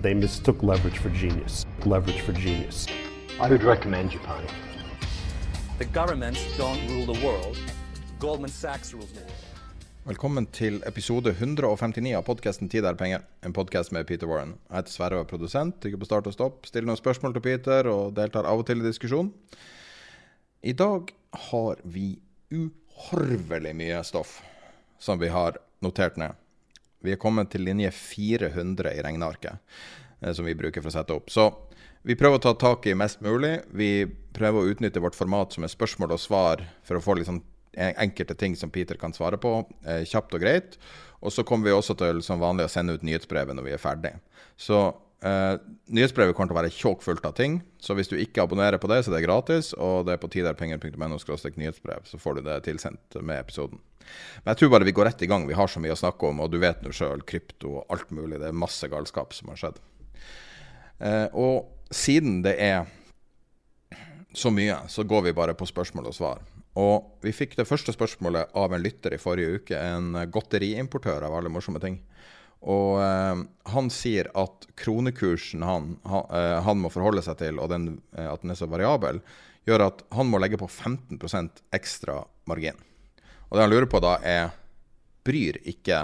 They mistook leverage for genius. Leverage for genius. I would recommend Japan. The governments don't rule the world. Goldman Sachs rules the world. Velkommen til episode 159 av podkasten 'Tid er penger', en podkast med Peter Warren. Jeg heter Sverre og er produsent, trykker på start og stopp, stiller noen spørsmål til Peter og deltar av og til i diskusjon. I dag har vi uhorvelig mye stoff som vi har notert ned. Vi er kommet til linje 400 i regnearket, eh, som vi bruker for å sette opp. Så vi prøver å ta tak i mest mulig. Vi prøver å utnytte vårt format som er spørsmål og svar, for å få sånn enkelte ting som Peter kan svare på, eh, kjapt og greit. Og så kommer vi også til som vanlig å sende ut nyhetsbrevet når vi er ferdig. Så eh, nyhetsbrevet kommer til å være tjåkfullt av ting. Så hvis du ikke abonnerer på det, så er det gratis. Og det er på tiderpenger.no nyhetsbrev, så får du det tilsendt med episoden. Men jeg tror bare vi går rett i gang. Vi har så mye å snakke om, og du vet nå sjøl, krypto og alt mulig. Det er masse galskap som har skjedd. Uh, og siden det er så mye, så går vi bare på spørsmål og svar. Og vi fikk det første spørsmålet av en lytter i forrige uke, en godteriimportør av alle morsomme ting. Og eh, han sier at kronekursen han, han, eh, han må forholde seg til, og den, eh, at den er så variabel, gjør at han må legge på 15% ekstra margin. Og det han lurer på da, er Bryr ikke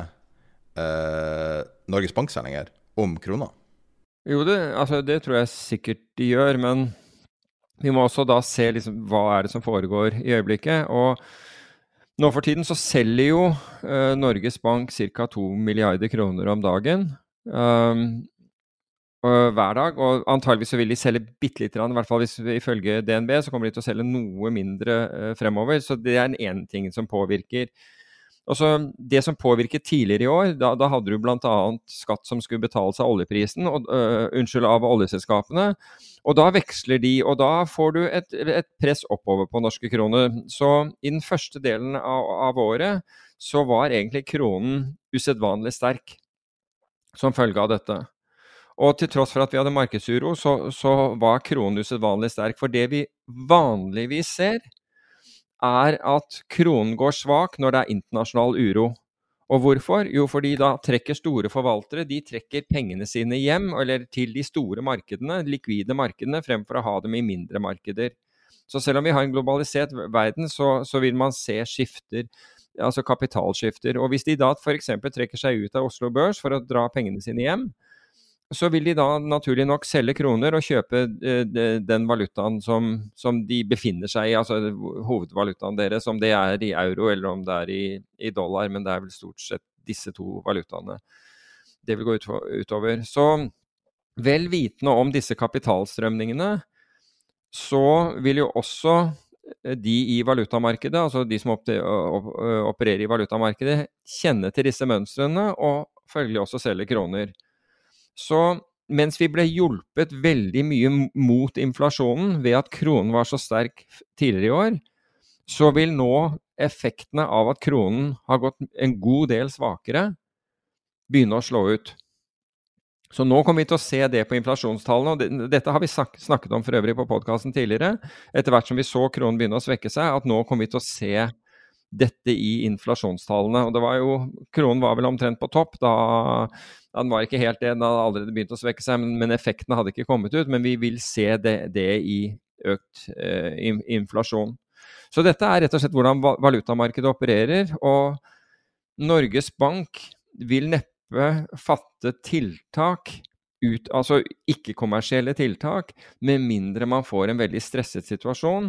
eh, Norges Bank seg lenger om krona? Jo, det, altså, det tror jeg sikkert de gjør, men vi må også da se liksom, hva er det som foregår i øyeblikket. Og nå for tiden så selger jo uh, Norges Bank ca. 2 milliarder kroner om dagen. Um, hver dag. Og antageligvis så vil de selge bitte lite grann, i hvert fall hvis, ifølge DNB så kommer de til å selge noe mindre uh, fremover. Så det er den ene tingen som påvirker. Og så Det som påvirket tidligere i år, da, da hadde du bl.a. skatt som skulle betales av oljeprisen, og, øh, unnskyld, av oljeselskapene. Og da veksler de, og da får du et, et press oppover på norske kroner. Så i den første delen av, av året så var egentlig kronen usedvanlig sterk som følge av dette. Og til tross for at vi hadde markedsuro, så, så var kronen usedvanlig sterk. For det vi vanligvis ser, er at kronen går svak når det er internasjonal uro. Og hvorfor? Jo, fordi da trekker store forvaltere de trekker pengene sine hjem, eller til de store markedene, likvide markedene, fremfor å ha dem i mindre markeder. Så selv om vi har en globalisert verden, så, så vil man se skifter, altså kapitalskifter. Og hvis de da f.eks. trekker seg ut av Oslo Børs for å dra pengene sine hjem, så vil de da naturlig nok selge kroner og kjøpe eh, den valutaen som, som, de befinner seg i, altså hovedvalutaen deres, om det er i euro eller om det er i, i dollar, men det er vel stort sett disse to valutaene det vil gå ut, utover. Så vel vitende om disse kapitalstrømningene, så vil jo også de i valutamarkedet, altså de som opererer i valutamarkedet, kjenne til disse mønstrene og følgelig også selge kroner. Så mens vi ble hjulpet veldig mye mot inflasjonen ved at kronen var så sterk tidligere i år, så vil nå effektene av at kronen har gått en god del svakere, begynne å slå ut. Så nå kommer vi til å se det på inflasjonstallene. og Dette har vi snakket om for øvrig på podkasten tidligere. Etter hvert som vi så kronen begynne å svekke seg, at nå kommer vi til å se dette i inflasjonstallene. Og det var jo, Kronen var vel omtrent på topp da den var ikke helt det, den hadde allerede begynt å svekke seg, men, men effektene hadde ikke kommet ut. Men vi vil se det, det i økt eh, inflasjon. Så dette er rett og slett hvordan valutamarkedet opererer. Og Norges Bank vil neppe fatte tiltak, ut, altså ikke-kommersielle tiltak, med mindre man får en veldig stresset situasjon,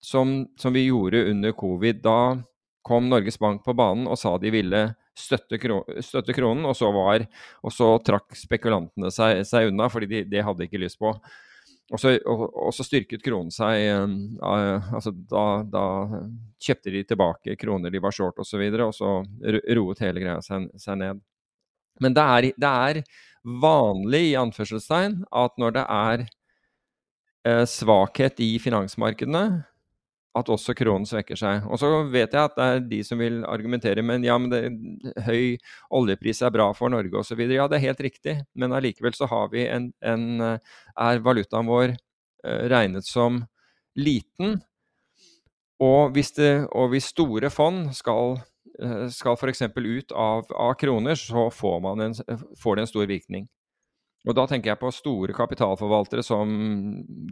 som, som vi gjorde under covid. Da kom Norges Bank på banen og sa de ville støtte, kro støtte kronen, og så, var, og så, trakk spekulantene seg, seg unna, fordi de, det hadde ikke lyst på. Og så, og, og så styrket kronen seg uh, altså da, da, kjøpte de tilbake kroner de var short osv., og, og så roet hele greia seg, seg ned. Men det er, det er, vanlig i anførselstegn at når det er uh, svakhet i finansmarkedene, at også kronen svekker seg. Og så vet jeg at det er de som vil argumentere men ja, men det, høy oljepris er bra for Norge osv. Ja, det er helt riktig, men allikevel så har vi en, en, er valutaen vår uh, regnet som liten. Og hvis, det, og hvis store fond skal, uh, skal f.eks. ut av, av, kroner, så får, en, får det en stor virkning. Og da tenker jeg på store kapitalforvaltere som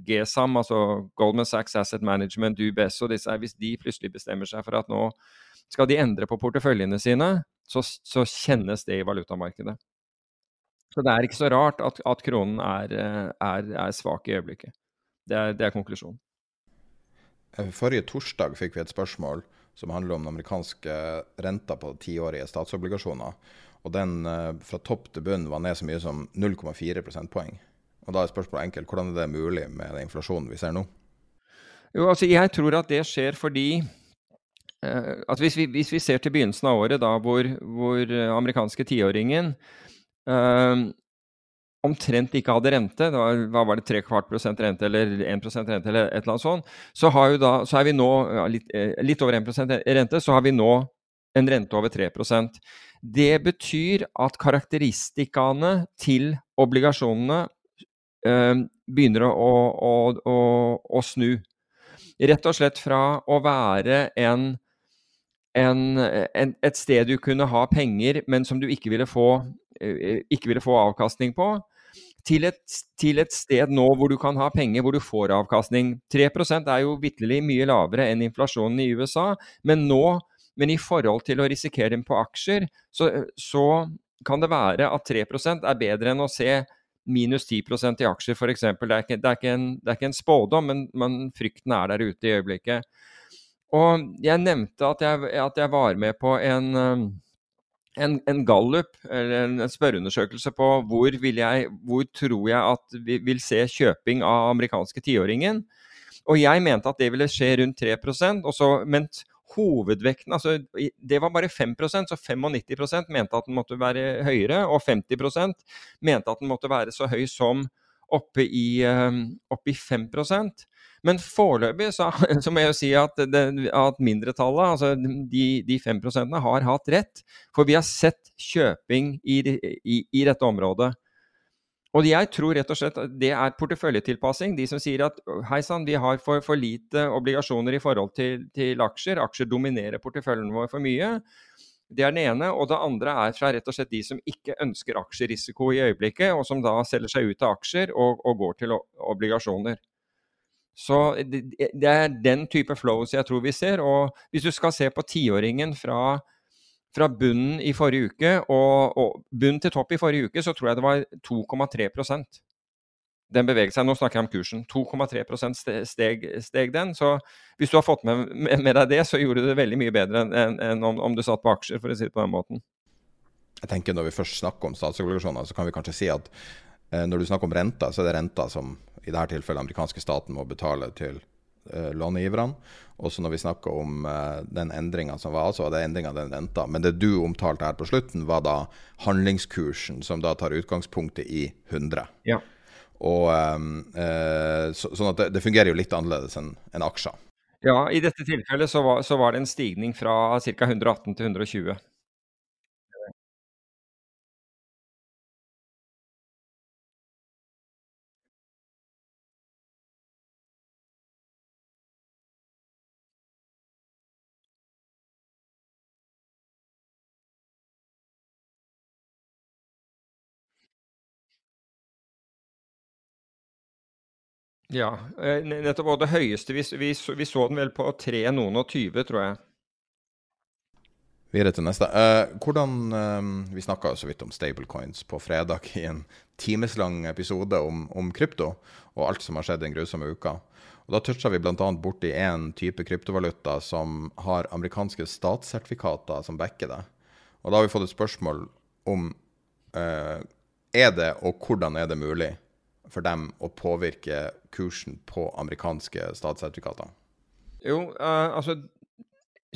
GSAM, altså Goldman Sachs Asset Management, UBS og disse. Hvis de plutselig bestemmer seg for at nå skal de endre på porteføljene sine, så, så kjennes det i valutamarkedet. Så det er ikke så rart at, at kronen er, er, er, svak i øyeblikket. Det er, det er konklusjonen. Eh, forrige torsdag fikk vi et spørsmål som handler om den amerikanske renta på tiårige statsobligasjoner. Og den eh, fra topp til bunn var ned så mye som 0,4 prosentpoeng. Og da er spørsmålet enkelt, hvordan er det mulig med den inflasjonen vi ser nå? Jo, altså Jeg tror at det skjer fordi eh, at hvis vi, hvis vi, ser til begynnelsen av året, da hvor, hvor eh, amerikanske tiåringen eh, omtrent ikke hadde rente, da, hva var det, 3 kvart prosent rente eller 1 prosent rente eller et eller annet sånt, så, da, så er vi nå ja, litt, eh, litt, over 1% rente, så har vi nå en rente over 3% Det betyr at karakteristikaene til obligasjonene eh, begynner å, å, å, å, snu. Rett og slett fra å være en, en, en, et sted du kunne ha penger, men som du ikke ville få, eh, ikke ville få avkastning på, til et, til et, sted nå hvor du kan ha penger hvor du får avkastning. 3% er jo vitterlig mye lavere enn inflasjonen i USA, men nå men i forhold til å risikere dem på aksjer, så, så kan det være at 3% er bedre enn å se minus 10% i aksjer f.eks. Det, det, er det er ikke en spådom, men, men, frykten er der ute i øyeblikket. Og jeg nevnte at jeg, at jeg var med på en, en, en gallup, eller en spørreundersøkelse på hvor, jeg, hvor tror jeg at vi vil se kjøping av amerikanske tiåringen. Og jeg mente at det ville skje rundt 3% og så, men hovedvekten altså Det var bare 5% så 95% mente at den måtte være høyere, og 50% mente at den måtte være så høy som oppe i, ehm, oppe i 5% men foreløpig så, så, må jeg jo si at, det, at mindretallet, altså de, de 5% har hatt rett. For vi har sett kjøping i, i, i dette området. Og jeg tror rett og slett at det er porteføljetilpassing. De som sier at hei sann, vi har for, for, lite obligasjoner i forhold til, til, aksjer. Aksjer dominerer porteføljen vår for mye. Det er den ene. Og det andre er fra rett og slett de som ikke ønsker aksjerisiko i øyeblikket, og som da selger seg ut av aksjer og, og går til obligasjoner. Så det, det er den type flows jeg tror vi ser. Og hvis du skal se på tiåringen fra fra bunnen i forrige uke og, og bunn til topp i forrige uke, så tror jeg det var 2,3% den beveget seg. Nå snakker jeg om kursen. 2,3% steg, steg den. Så hvis du har fått med, med, deg det, så gjorde du det veldig mye bedre enn en, en om, om, du satt på aksjer, for å si det på den måten. Jeg tenker Når vi først snakker om statsobligasjoner, så kan vi kanskje si at eh, når du snakker om renta, så er det renta som i dette tilfellet amerikanske staten må betale til eh, långiverne. Også når vi snakker om uh, den endringa som var, så var det endringa den renta. Men det du omtalte her på slutten, var da handlingskursen, som da tar utgangspunktet i 100. Ja. Og, um, uh, så, sånn at det, det, fungerer jo litt annerledes enn en aksjer. Ja, i dette tilfellet så var, så var det en stigning fra ca. 118 til 120. Ja, eh, nettopp. Og det høyeste vi, vi, vi, så den vel på tre noen og tyve, tror jeg. Videre til neste. Uh, hvordan uh, Vi snakka så vidt om stablecoins på fredag i en timeslang episode om, om, krypto og alt som har skjedd den grusomme uka. Og Da toucha vi bl.a. borti én type kryptovaluta som har amerikanske statssertifikater som backer det. Og da har vi fått et spørsmål om uh, er det, og hvordan er det mulig for dem å påvirke kursen på amerikanske statssertifikater? Jo, altså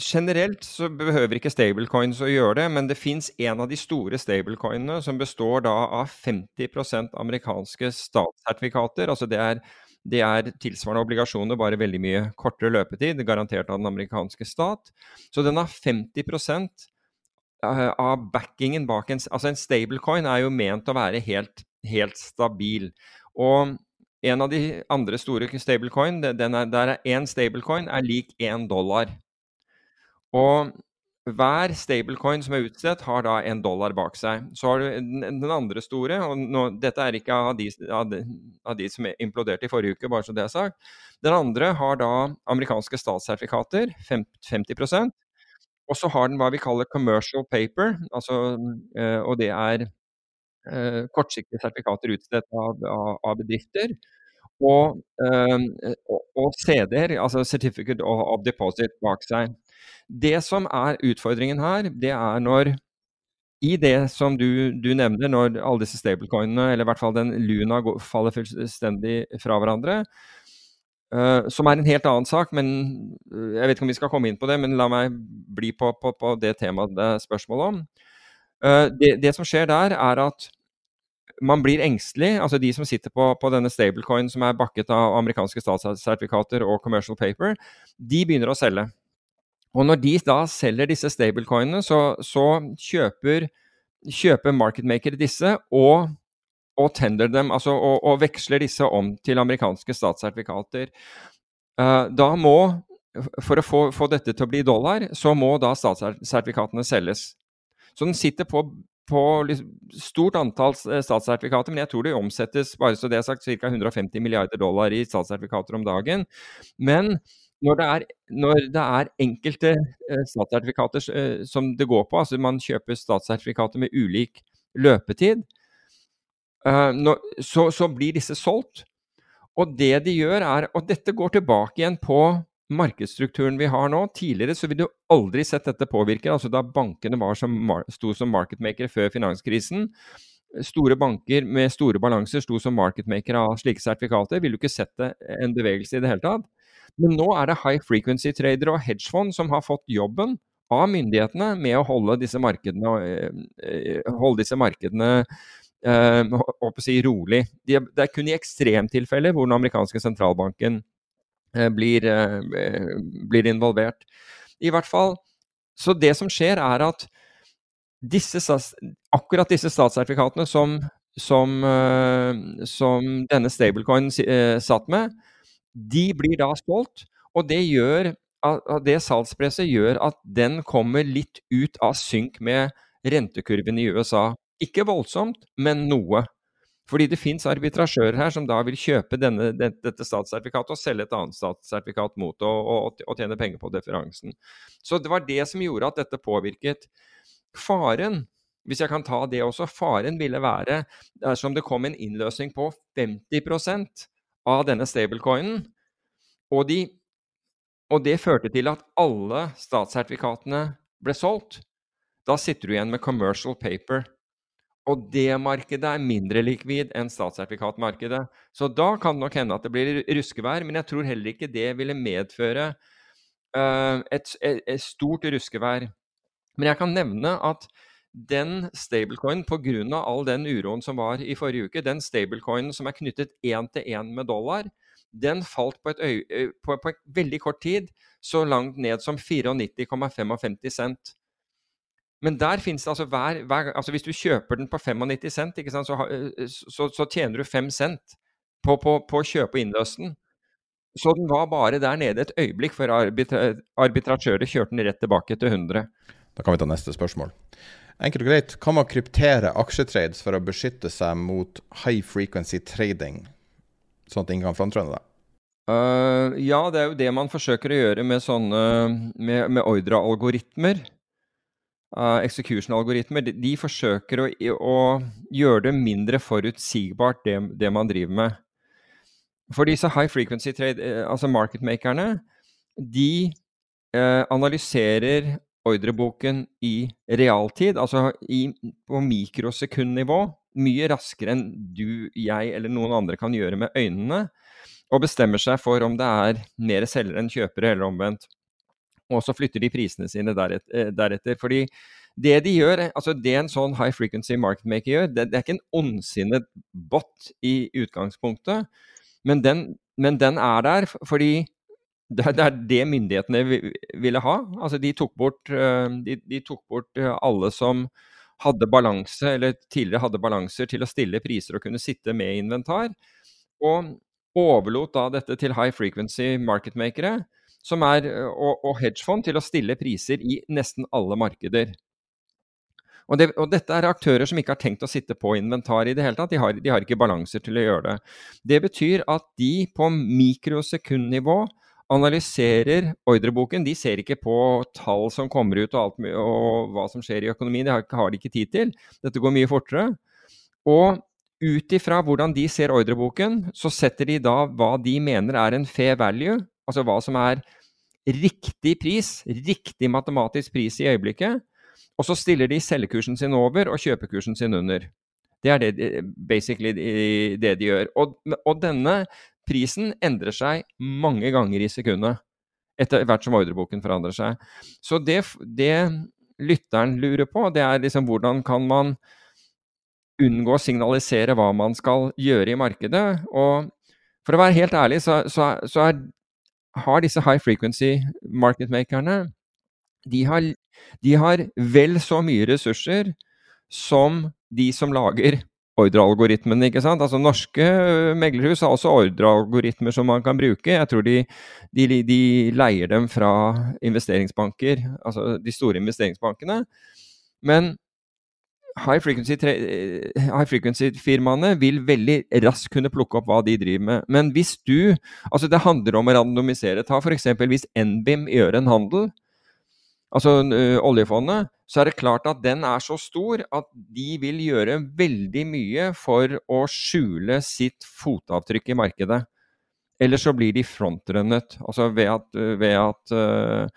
Generelt så behøver ikke stablecoins å gjøre det, men det fins en av de store stablecoinene som består da av 50% amerikanske statssertifikater. Altså det er, det er tilsvarende obligasjoner, bare veldig mye kortere løpetid, garantert av den amerikanske stat. Så den har 50 eh, av backingen bak en Altså en stablecoin er jo ment å være helt, helt stabil. Og en av de andre store stablecoin, er, der er én stablecoin er lik én dollar. Og hver stablecoin som er utstedt, har da en dollar bak seg. Så har du den, andre store, og nå, dette er ikke av de, av, de, av de, som imploderte i forrige uke, bare så det er sagt. Den andre har da amerikanske statssertifikater, 50% Og så har den hva vi kaller commercial paper, altså, øh, og det er kortsiktige sertifikater utstedt av, av, av bedrifter. Og, øh, og, og CD-er, altså Certificate of Deposit, bak seg. Det som er utfordringen her, det er når i det som du, du nevner, når alle disse stablecoinene, eller i hvert fall den Luna, faller fullstendig fra hverandre, uh, som er en helt annen sak, men uh, jeg vet ikke om vi skal komme inn på det, men la meg bli på, på, på det temaet det er spørsmål om. Uh, det, det, som skjer der, er at man blir engstelig. altså De som sitter på, på denne stablecoin som er bakket av amerikanske statssertifikater og commercial paper, de begynner å selge. Og når de da selger disse stablecoinene, så, så kjøper, kjøper marketmakere disse og, og tender dem, altså og, og, veksler disse om til amerikanske statssertifikater. Uh, da må, for å få, få, dette til å bli dollar, så må da statssertifikatene selges. Så den sitter på, på stort antall statssertifikater, men jeg tror det omsettes bare så det er sagt, ca. 150 milliarder dollar i statssertifikater om dagen. Men når det er, når det er enkelte eh, statssertifikater eh, som det går på, altså man kjøper statssertifikater med ulik løpetid, eh, så, så, blir disse solgt. Og det de gjør er, og dette går tilbake igjen på markedsstrukturen vi har nå. Tidligere så ville du aldri sett dette påvirke, altså da bankene var som, sto som marketmakere før finanskrisen. Store banker med store balanser sto som marketmakere av slike sertifikater. Ville du ikke sett det, en bevegelse i det hele tatt. Men nå er det high frequency tradere og hedgefond som har fått jobben av myndighetene med å holde disse markedene, eh, holde disse markedene eh, si, rolig. Det er kun i ekstremtilfeller hvor den amerikanske sentralbanken eh, blir, eh, blir, involvert. I hvert fall, Så det som skjer, er at disse, akkurat disse statssertifikatene som, som, eh, som denne stablecoin eh, satt med, de blir da stolt, og det gjør det salgspresset gjør at den kommer litt ut av synk med rentekurven i USA. Ikke voldsomt, men noe. Fordi det fins arbitrasjører her som da vil kjøpe denne, dette statssertifikatet og selge et annet statssertifikat mot og, og, og, tjene penger på differansen. Så det var det som gjorde at dette påvirket. Faren, hvis jeg kan ta det også, faren ville være dersom det kom en innløsning på 50% av denne stablecoinen. Og, de, og det førte til at alle statssertifikatene ble solgt. Da sitter du igjen med commercial paper. Og det markedet er mindre likvid enn statssertifikatmarkedet. Så da kan det nok hende at det blir ruskevær, men jeg tror heller ikke det ville medføre uh, et, et, et, stort ruskevær. Men jeg kan nevne at den stablecoinen, pga. all den uroen som var i forrige uke, den stablecoinen som er knyttet én til én med dollar, den falt på, et på, på et veldig kort tid så langt ned som 94,55 cent. Men der finnes det altså hver, hver, altså Hvis du kjøper den på 95 cent, sant, så, så, så, tjener du 5 cent på, på, på å kjøpe og innløse den. Så den var bare der nede et øyeblikk før arbitra arbitratører kjørte den rett tilbake til 100. Da kan vi ta neste spørsmål. Enkelt og greit, kan man kryptere aksjetrades for å beskytte seg mot high frequency trading? sånn at ingen kan frontrunne det? Uh, ja, det er jo det man forsøker å gjøre med sånne med, med ordrealgoritmer. Uh, Execution-algoritmer. De, de, forsøker å, å, gjøre det mindre forutsigbart, det, det, man driver med. For disse high frequency trade, uh, altså marketmakerne, de uh, analyserer ordreboken i realtid, altså i, på mikrosekundnivå, mye raskere enn du, jeg eller noen andre kan gjøre med øynene og bestemmer seg for om det er mer selgere enn kjøpere, eller omvendt. Og så flytter de prisene sine eh, deretter. Fordi det de gjør, altså det en sånn high frequency market maker gjør, det, det er ikke en ondsinnet bot i utgangspunktet, men den, men den er der fordi det, er det myndighetene ville ha. Altså de tok bort, eh, de, de tok bort eh, alle som hadde balanse, eller tidligere hadde balanser til å stille priser og kunne sitte med inventar. Og overlot da dette til high frequency marketmakere som er, og, og hedgefond til å stille priser i nesten alle markeder. Og, det, og, dette er aktører som ikke har tenkt å sitte på inventar i det hele tatt. De har, de har ikke balanser til å gjøre det. Det betyr at de på mikrosekundnivå analyserer ordreboken. De ser ikke på tall som kommer ut og, alt, og hva som skjer i økonomien. Det har, har de ikke tid til. Dette går mye fortere. Og ut ifra hvordan de ser ordreboken, så setter de da hva de mener er en fair value, altså hva som er riktig pris, riktig matematisk pris i øyeblikket, og så stiller de selgekursen sin over og kjøpekursen sin under. Det er det, basically det de gjør. Og, og denne prisen endrer seg mange ganger i sekundet etter hvert som ordreboken forandrer seg. Så det, det lytteren lurer på, det er liksom hvordan kan man unngå å signalisere hva man skal gjøre i markedet. Og for å være helt ærlig, så, så, så er, har disse high frequency marketmakerne de har, de har vel så mye ressurser som de som lager ordrealgoritmene. ikke sant? Altså Norske meglerhus har også ordrealgoritmer som man kan bruke. Jeg tror de, de, de, leier dem fra investeringsbanker, altså de store investeringsbankene. Men high frequency-firmaene frequency vil veldig raskt kunne plukke opp hva de driver med. Men hvis du Altså, det handler om å randomisere. Ta f.eks. hvis NBIM gjør en handel, altså ø, oljefondet, så er det klart at den er så stor at de vil gjøre veldig mye for å skjule sitt fotavtrykk i markedet. Ellers så blir de frontrunnet. Altså ved at, ved at ø,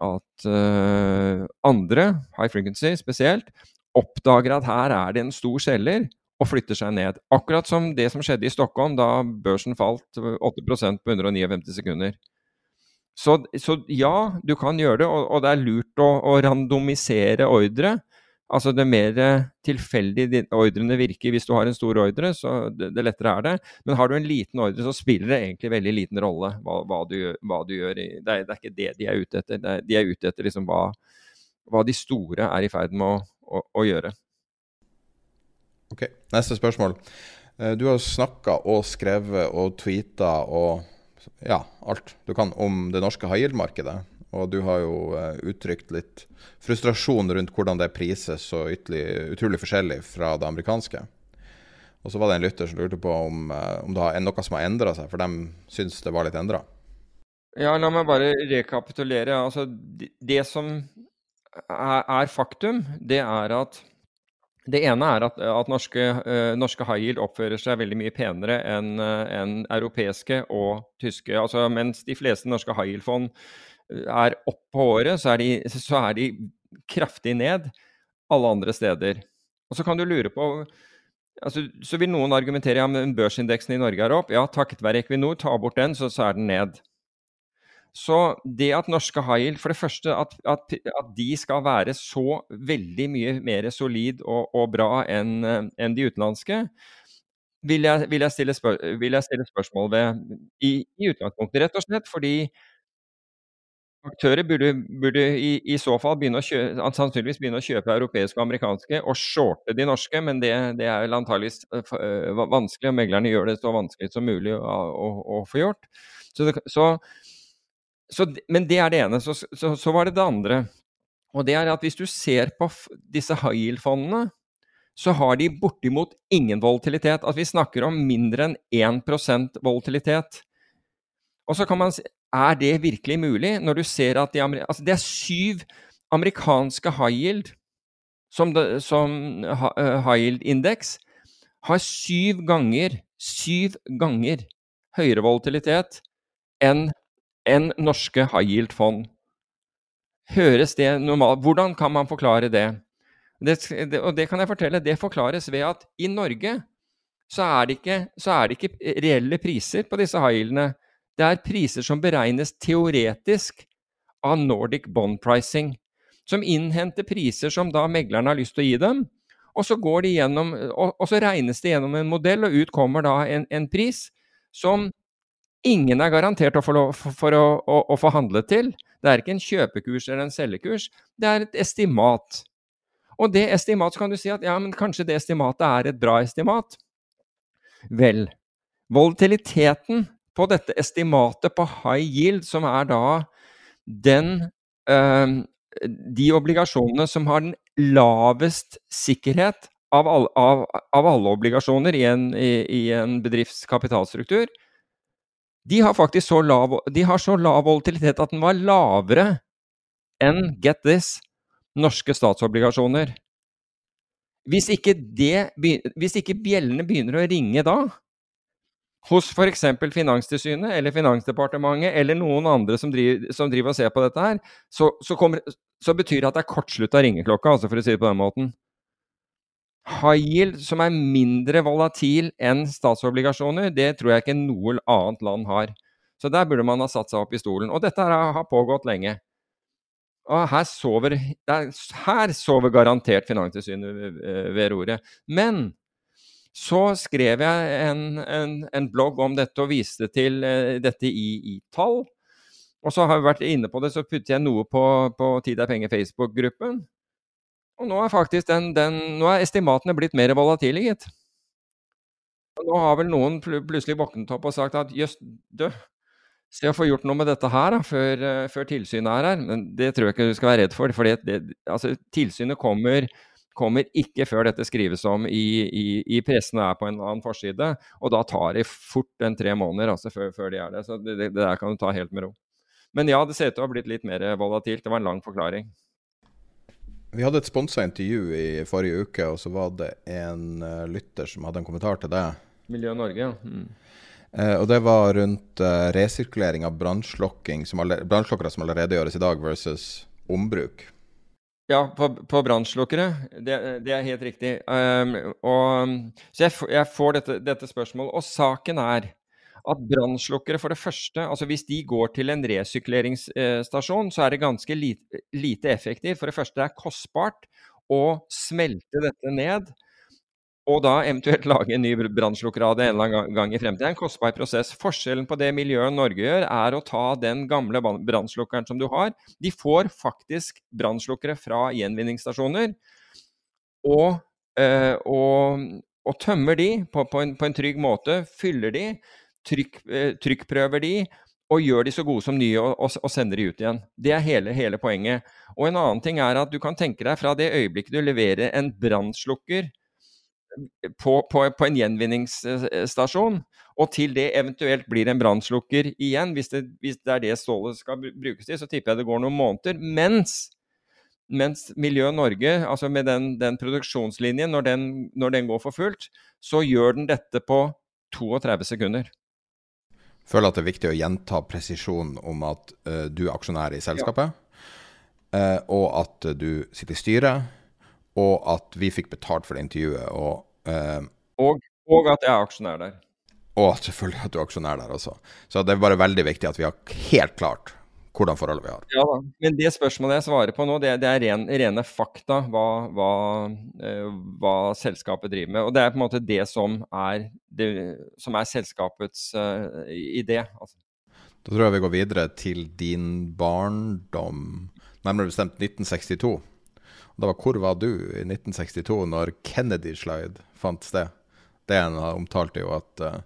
at uh, andre, high frequency spesielt, oppdager at her er det en stor selger, og flytter seg ned. Akkurat som det som skjedde i Stockholm da børsen falt 8% på 159 sekunder. Så, så, ja, du kan gjøre det, og, og det er lurt å, å, randomisere ordre. Altså det mer tilfeldig ordrene virker hvis du har en stor ordre, så det, det, lettere er det. Men har du en liten ordre, så spiller det egentlig veldig liten rolle hva, hva, du, hva du, gjør. Det er, det er, ikke det de er ute etter. Er, de er ute etter liksom hva, hva de store er i ferd med å, å, å gjøre. Ok, Neste spørsmål. Eh, du har snakka og skrevet og tweeta og ja, alt du kan om det norske high. Og du har jo uh, uttrykt litt frustrasjon rundt hvordan det prises så ytterlig, utrolig forskjellig fra det amerikanske. Og så var det en lytter som lurte på om, uh, om det er noe som har endra seg, for de syns det var litt endra. Ja, la meg bare rekapitulere. Altså, det som er, faktum, det er at det ene er at, at norske, uh, norske, high yield oppfører seg veldig mye penere enn uh, en europeiske og tyske. Altså, mens de fleste norske high yield-fond eh, er opp på året, så er, de, så er, de, kraftig ned alle andre steder. Og så kan du lure på altså, Så vil noen argumentere ja, men børsindeksen i Norge er opp. Ja, takket være Equinor, ta bort den, så, så er den ned. Så det at norske high for det første at, at, at, de skal være så veldig mye mer solid og, og bra enn en de utenlandske, vil jeg, vil, jeg stille spør, vil jeg, stille spørsmål ved i, i, utgangspunktet. Rett og slett fordi aktører burde, burde i, i, så fall begynne kjøpe, sannsynligvis begynne å kjøpe europeiske og amerikanske og shorte de norske, men det, det er vel antageligvis vanskelig, og meglerne gjør det så vanskelig som mulig å, å, å få gjort. Så, så så, men det er det ene. Så, så, så, var det det andre. Og det er at hvis du ser på disse high yield-fondene, så har de bortimot ingen volatilitet. At vi snakker om mindre enn 1% volatilitet. Og så kan man si er det virkelig mulig, når du ser at de, altså det er syv amerikanske high yield som, som high yield-indeks har syv ganger, syv ganger høyere volatilitet enn en norske high yield-fond. Høres det normalt Hvordan kan man forklare det? det? det? Og det kan jeg fortelle, det forklares ved at i Norge så er det ikke, er det ikke reelle priser på disse high yieldene. Det er priser som beregnes teoretisk av Nordic Bond Pricing, som innhenter priser som da meglerne har lyst til å gi dem. Og så, gjennom, og, og så regnes det gjennom en modell, og ut kommer da en, en pris som ingen er garantert å få, for, for å, å, å forhandle til. Det er ikke en kjøpekurs eller en selgekurs, det er et estimat. Og det estimatet kan du si at ja, men kanskje det estimatet er et bra estimat. Vel, volatiliteten på dette estimatet på high yield, som er da den øh, De obligasjonene som har den lavest sikkerhet av, alle, av, av alle obligasjoner i en, i, i en bedrifts de har faktisk så lav, så lav volatilitet at den var lavere enn, get this, norske statsobligasjoner. Hvis ikke, det, hvis ikke bjellene begynner å ringe da, hos f.eks. Finanstilsynet eller Finansdepartementet eller noen andre som driver, som driver og ser på dette her, så, så, kommer, så betyr det at det er kortslutta ringeklokka, altså for å si det på den måten. High yield som er mindre volatil enn statsobligasjoner, det tror jeg ikke noe annet land har. Så der burde man ha satt seg opp i stolen. Og dette har pågått lenge. Og her sover, her sover garantert Finanstilsynet ved roret. Men så skrev jeg en, en, en, blogg om dette og viste til uh, dette i, i, tall. Og så har vi vært inne på det, så putter jeg noe på, på Tid er penger Facebook-gruppen. Og nå er faktisk den, den, nå er estimatene blitt mer volatile, gitt. Og nå har vel noen pl plutselig våknet opp og sagt at jøss, du, se å få gjort noe med dette her da, før, uh, før, tilsynet er her. Men det tror jeg ikke du skal være redd for. For altså, tilsynet kommer kommer ikke før dette skrives om i, i, i pressen og er på en annen forside. Og da tar det fort en tre måneder altså, før, før, de er det. Så det, det, der kan du ta helt med ro. Men ja, det ser ut til å ha blitt litt mer volatilt. Det var en lang forklaring. Vi hadde et sponsa intervju i forrige uke, og så var det en uh, lytter som hadde en kommentar til det. Miljø Norge, ja. Mm. Uh, og det var rundt uh, resirkulering av brannslokkere som allerede gjøres i dag, versus ombruk. Ja, på, på brannslukkere. Det, det, er helt riktig. Um, og, så jeg, jeg får dette, dette, spørsmålet. Og saken er at brannslukkere, for det første altså Hvis de går til en resykleringsstasjon, så er det ganske lite, lite effektivt. For det første det er kostbart å smelte dette ned og da eventuelt lage en ny brannslukker av det en eller annen gang i fremtiden. Det er en kostbar prosess. Forskjellen på det miljøet Norge gjør, er å ta den gamle brannslukkeren som du har. De får faktisk brannslukkere fra gjenvinningsstasjoner, og, øh, og, og tømmer de på, på, en, på, en, trygg måte. Fyller de, trykk, øh, trykkprøver de, og gjør de så gode som nye og, og, og sender de ut igjen. Det er hele, hele, poenget. Og en annen ting er at du kan tenke deg fra det øyeblikket du leverer en brannslukker på, på, på, en gjenvinningsstasjon, og til det eventuelt blir en brannslukker igjen, hvis det, hvis det, er det stålet skal brukes til, så tipper jeg det går noen måneder. Mens, mens Miljø Norge, altså med den, den produksjonslinjen, når den, når den, går for fullt, så gjør den dette på 32 sekunder. Føler at det er viktig å gjenta presisjon om at uh, du er aksjonær i selskapet, ja. uh, og at uh, du sitter i styret og at vi fikk betalt for det intervjuet. Og, uh, og, og, at jeg er aksjonær der. Og selvfølgelig at du er aksjonær der også. Så det er bare veldig viktig at vi har helt klart hvordan forholdet vi har. Ja da, Men det spørsmålet jeg svarer på nå, det, det er ren, rene fakta hva, hva, uh, hva, selskapet driver med. Og det er på en måte det som er, det, som er selskapets uh, idé. Altså. Da tror jeg vi går videre til din barndom, nærmere bestemt 1962. Det var 'Hvor var du?' i 1962, når Kennedy-slide fant sted. Det omtalte jo at uh,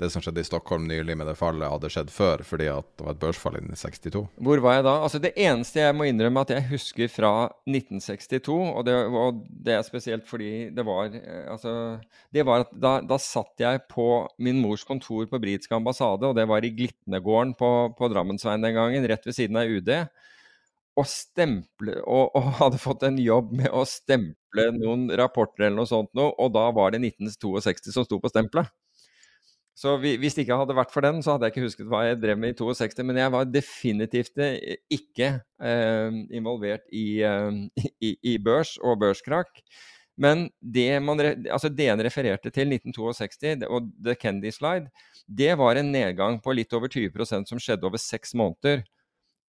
det som skjedde i Stockholm nylig med det fallet, hadde skjedd før, fordi at det var et børsfall i 62. Hvor var jeg da? Altså Det eneste jeg må innrømme at jeg husker fra 1962, og det, og det er spesielt fordi det var eh, Altså, det var at da, da satt jeg på min mors kontor på britisk ambassade, og det var i Glitnegården på, på Drammensveien den gangen, rett ved siden av UD og stemple og, og, hadde fått en jobb med å stemple noen rapporter eller noe sånt noe, og da var det 1962 som sto på stempelet. Så vi, hvis det ikke hadde vært for den, så hadde jeg ikke husket hva jeg drev med i 62. Men jeg var definitivt eh, ikke eh, involvert i, eh, i, i, børs og børskrakk. Men det man, altså DN refererte til, 1962 og The Kendy Slide, det var en nedgang på litt over 20% som skjedde over seks måneder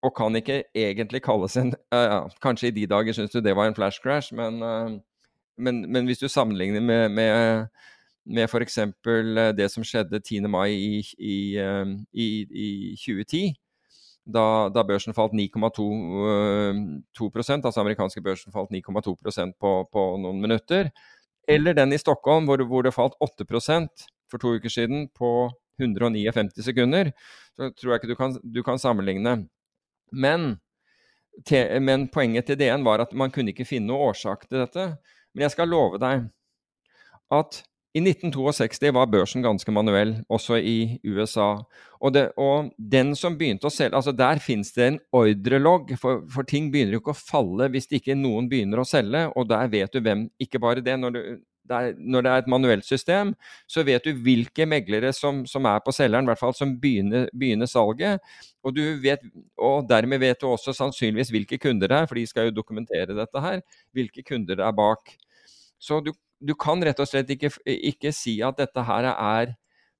og kan ikke egentlig kalles en uh, Kanskje i de dager syns du det var en flash crash, men, uh, men, men hvis du sammenligner med, med, med f.eks. det som skjedde 10. mai i, i, i, i 2010, da, da, børsen falt 9,2 uh, altså amerikanske børsen falt 9,2% på, på noen minutter, eller den i Stockholm hvor, hvor det falt 8% for to uker siden på 159 sekunder, så tror jeg ikke du kan, du kan sammenligne. Men, te, men, poenget til DN var at man kunne ikke finne noe årsak til dette. Men jeg skal love deg at i 1962 var børsen ganske manuell, også i USA. Og, det, og den som begynte å selge altså Der finnes det en ordrelogg, for, for, ting begynner jo ikke å falle hvis ikke noen begynner å selge. Og der vet du hvem Ikke bare det, når du, det er, når det er et manuelt system, så vet du hvilke meglere som, som er på selgeren, i hvert fall som begynner, begynner salget. Og, vet, og, dermed vet du også sannsynligvis hvilke kunder det er, for de skal jo dokumentere dette her. Hvilke kunder det er bak. Så du, du kan rett og slett ikke, ikke, si at dette her er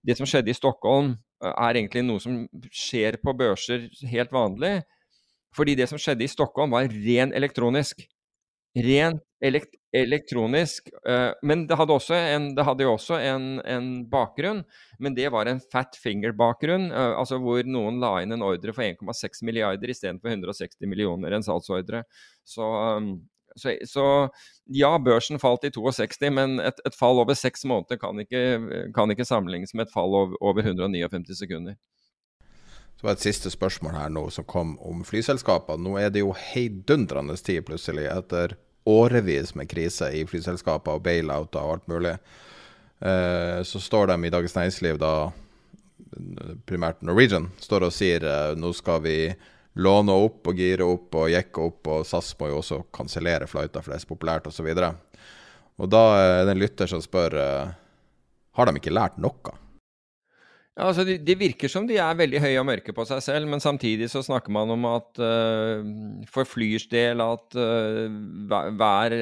Det som skjedde i Stockholm, er egentlig noe som skjer på børser helt vanlig. Fordi det som skjedde i Stockholm, var ren elektronisk. Rent elekt elektronisk. Men det hadde, en, det hadde, jo også en, en, bakgrunn, men det var en fat finger-bakgrunn. Altså hvor noen la inn en ordre for 1,6 milliarder istedenfor 160 millioner, en salgsordre. Så, så, så, ja, børsen falt i 62, men et, et fall over seks måneder kan ikke, kan ikke, sammenlignes med et fall over, over 159 sekunder. Så var et siste spørsmål her nå som kom om flyselskapene. Nå er det jo heidundrende tid plutselig etter årevis med krise i flyselskaper og bailouter og alt mulig. Eh, så står de i Dagens Næringsliv, da primært Norwegian, står og sier eh, nå skal vi låne opp og gire opp og jekke opp, og SAS må jo også kansellere flighter for det er så populært osv. Og, så og da er det en lytter som spør eh, har de ikke lært noe? Ja, altså det, de virker som de er veldig høye og mørke på seg selv, men samtidig så snakker man om at uh, for Flyrs del at uh, hver,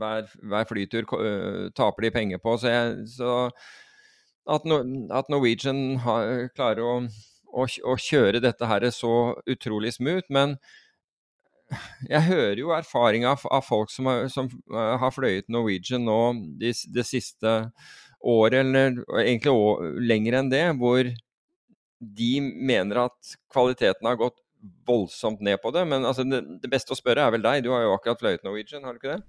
hver, hver, flytur taper de penger på. Så, jeg, så at, no, at, Norwegian har, klarer å, å, å, kjøre dette her så utrolig smooth. Men jeg hører jo erfaring av, av folk som har, som har fløyet Norwegian nå det de siste året, eller egentlig år, lenger enn det, hvor de mener at kvaliteten har gått voldsomt ned på det. Men altså, det, det, beste å spørre er vel deg. Du har jo akkurat fløyet Norwegian, har du ikke det?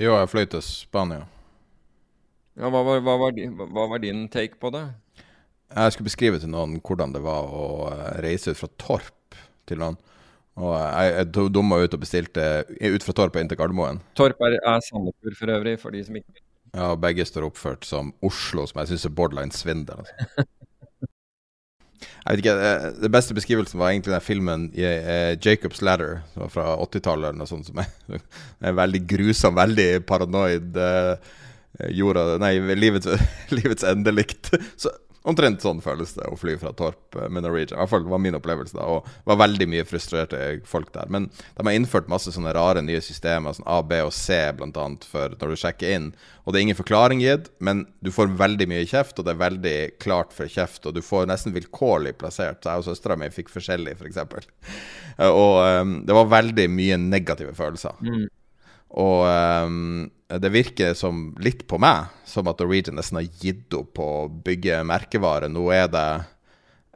Jo, jeg fløy til Spania. Ja, hva var, hva, var hva var, din, take på det? Jeg skulle beskrive til noen hvordan det var å eh, reise ut fra Torp til noen. Og jeg, jeg dumma ut og bestilte ut fra Torp og inn til Gardermoen. Torp er, er Sandefjord for øvrig, for de som ikke ja, og begge står oppført som Oslo, som jeg syns er borderline svindel. Altså. Jeg vet ikke, eh, Det beste beskrivelsen var egentlig den filmen uh, 'Jacob's Ladder', som var fra 80-tallet, eller noe sånt. som er, En veldig grusom, veldig paranoid. Uh, jorda Nei, livets, livets endelikt. Så Omtrent sånn føles det å fly fra Torp eh, med Norwegian. I hvert fall var min opplevelse da. Og det var veldig mye frustrerte folk der. Men de har innført masse sånne rare nye systemer, sånn A, B og C bl.a. for når du sjekker inn. Og det er ingen forklaring gitt, men du får veldig mye kjeft, og det er veldig klart for kjeft. Og du får nesten vilkårlig plassert. Så jeg og søstera mi fikk forskjellig, f.eks. For og um, det var veldig mye negative følelser. Mm. Og um, det virker som litt på meg som at Norwegian nesten har gitt opp på å bygge merkevare. Nå er det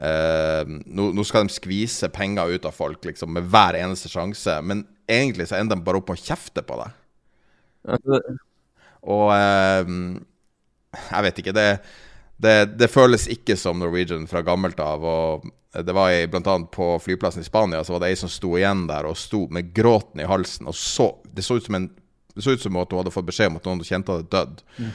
uh, nå, nå, skal de skvise penger ut av folk liksom, med hver eneste sjanse. Men egentlig så ender de bare opp med å kjefte på det. Og uh, jeg vet ikke. Det, det, det, føles ikke som Norwegian fra gammelt av. og det var i, blant annet På flyplassen i Spania så var det ei som sto igjen der og sto med gråten i halsen. og så, Det så ut som, en, så ut som at hun hadde fått beskjed om at noen hun kjente, hadde dødd. Mm.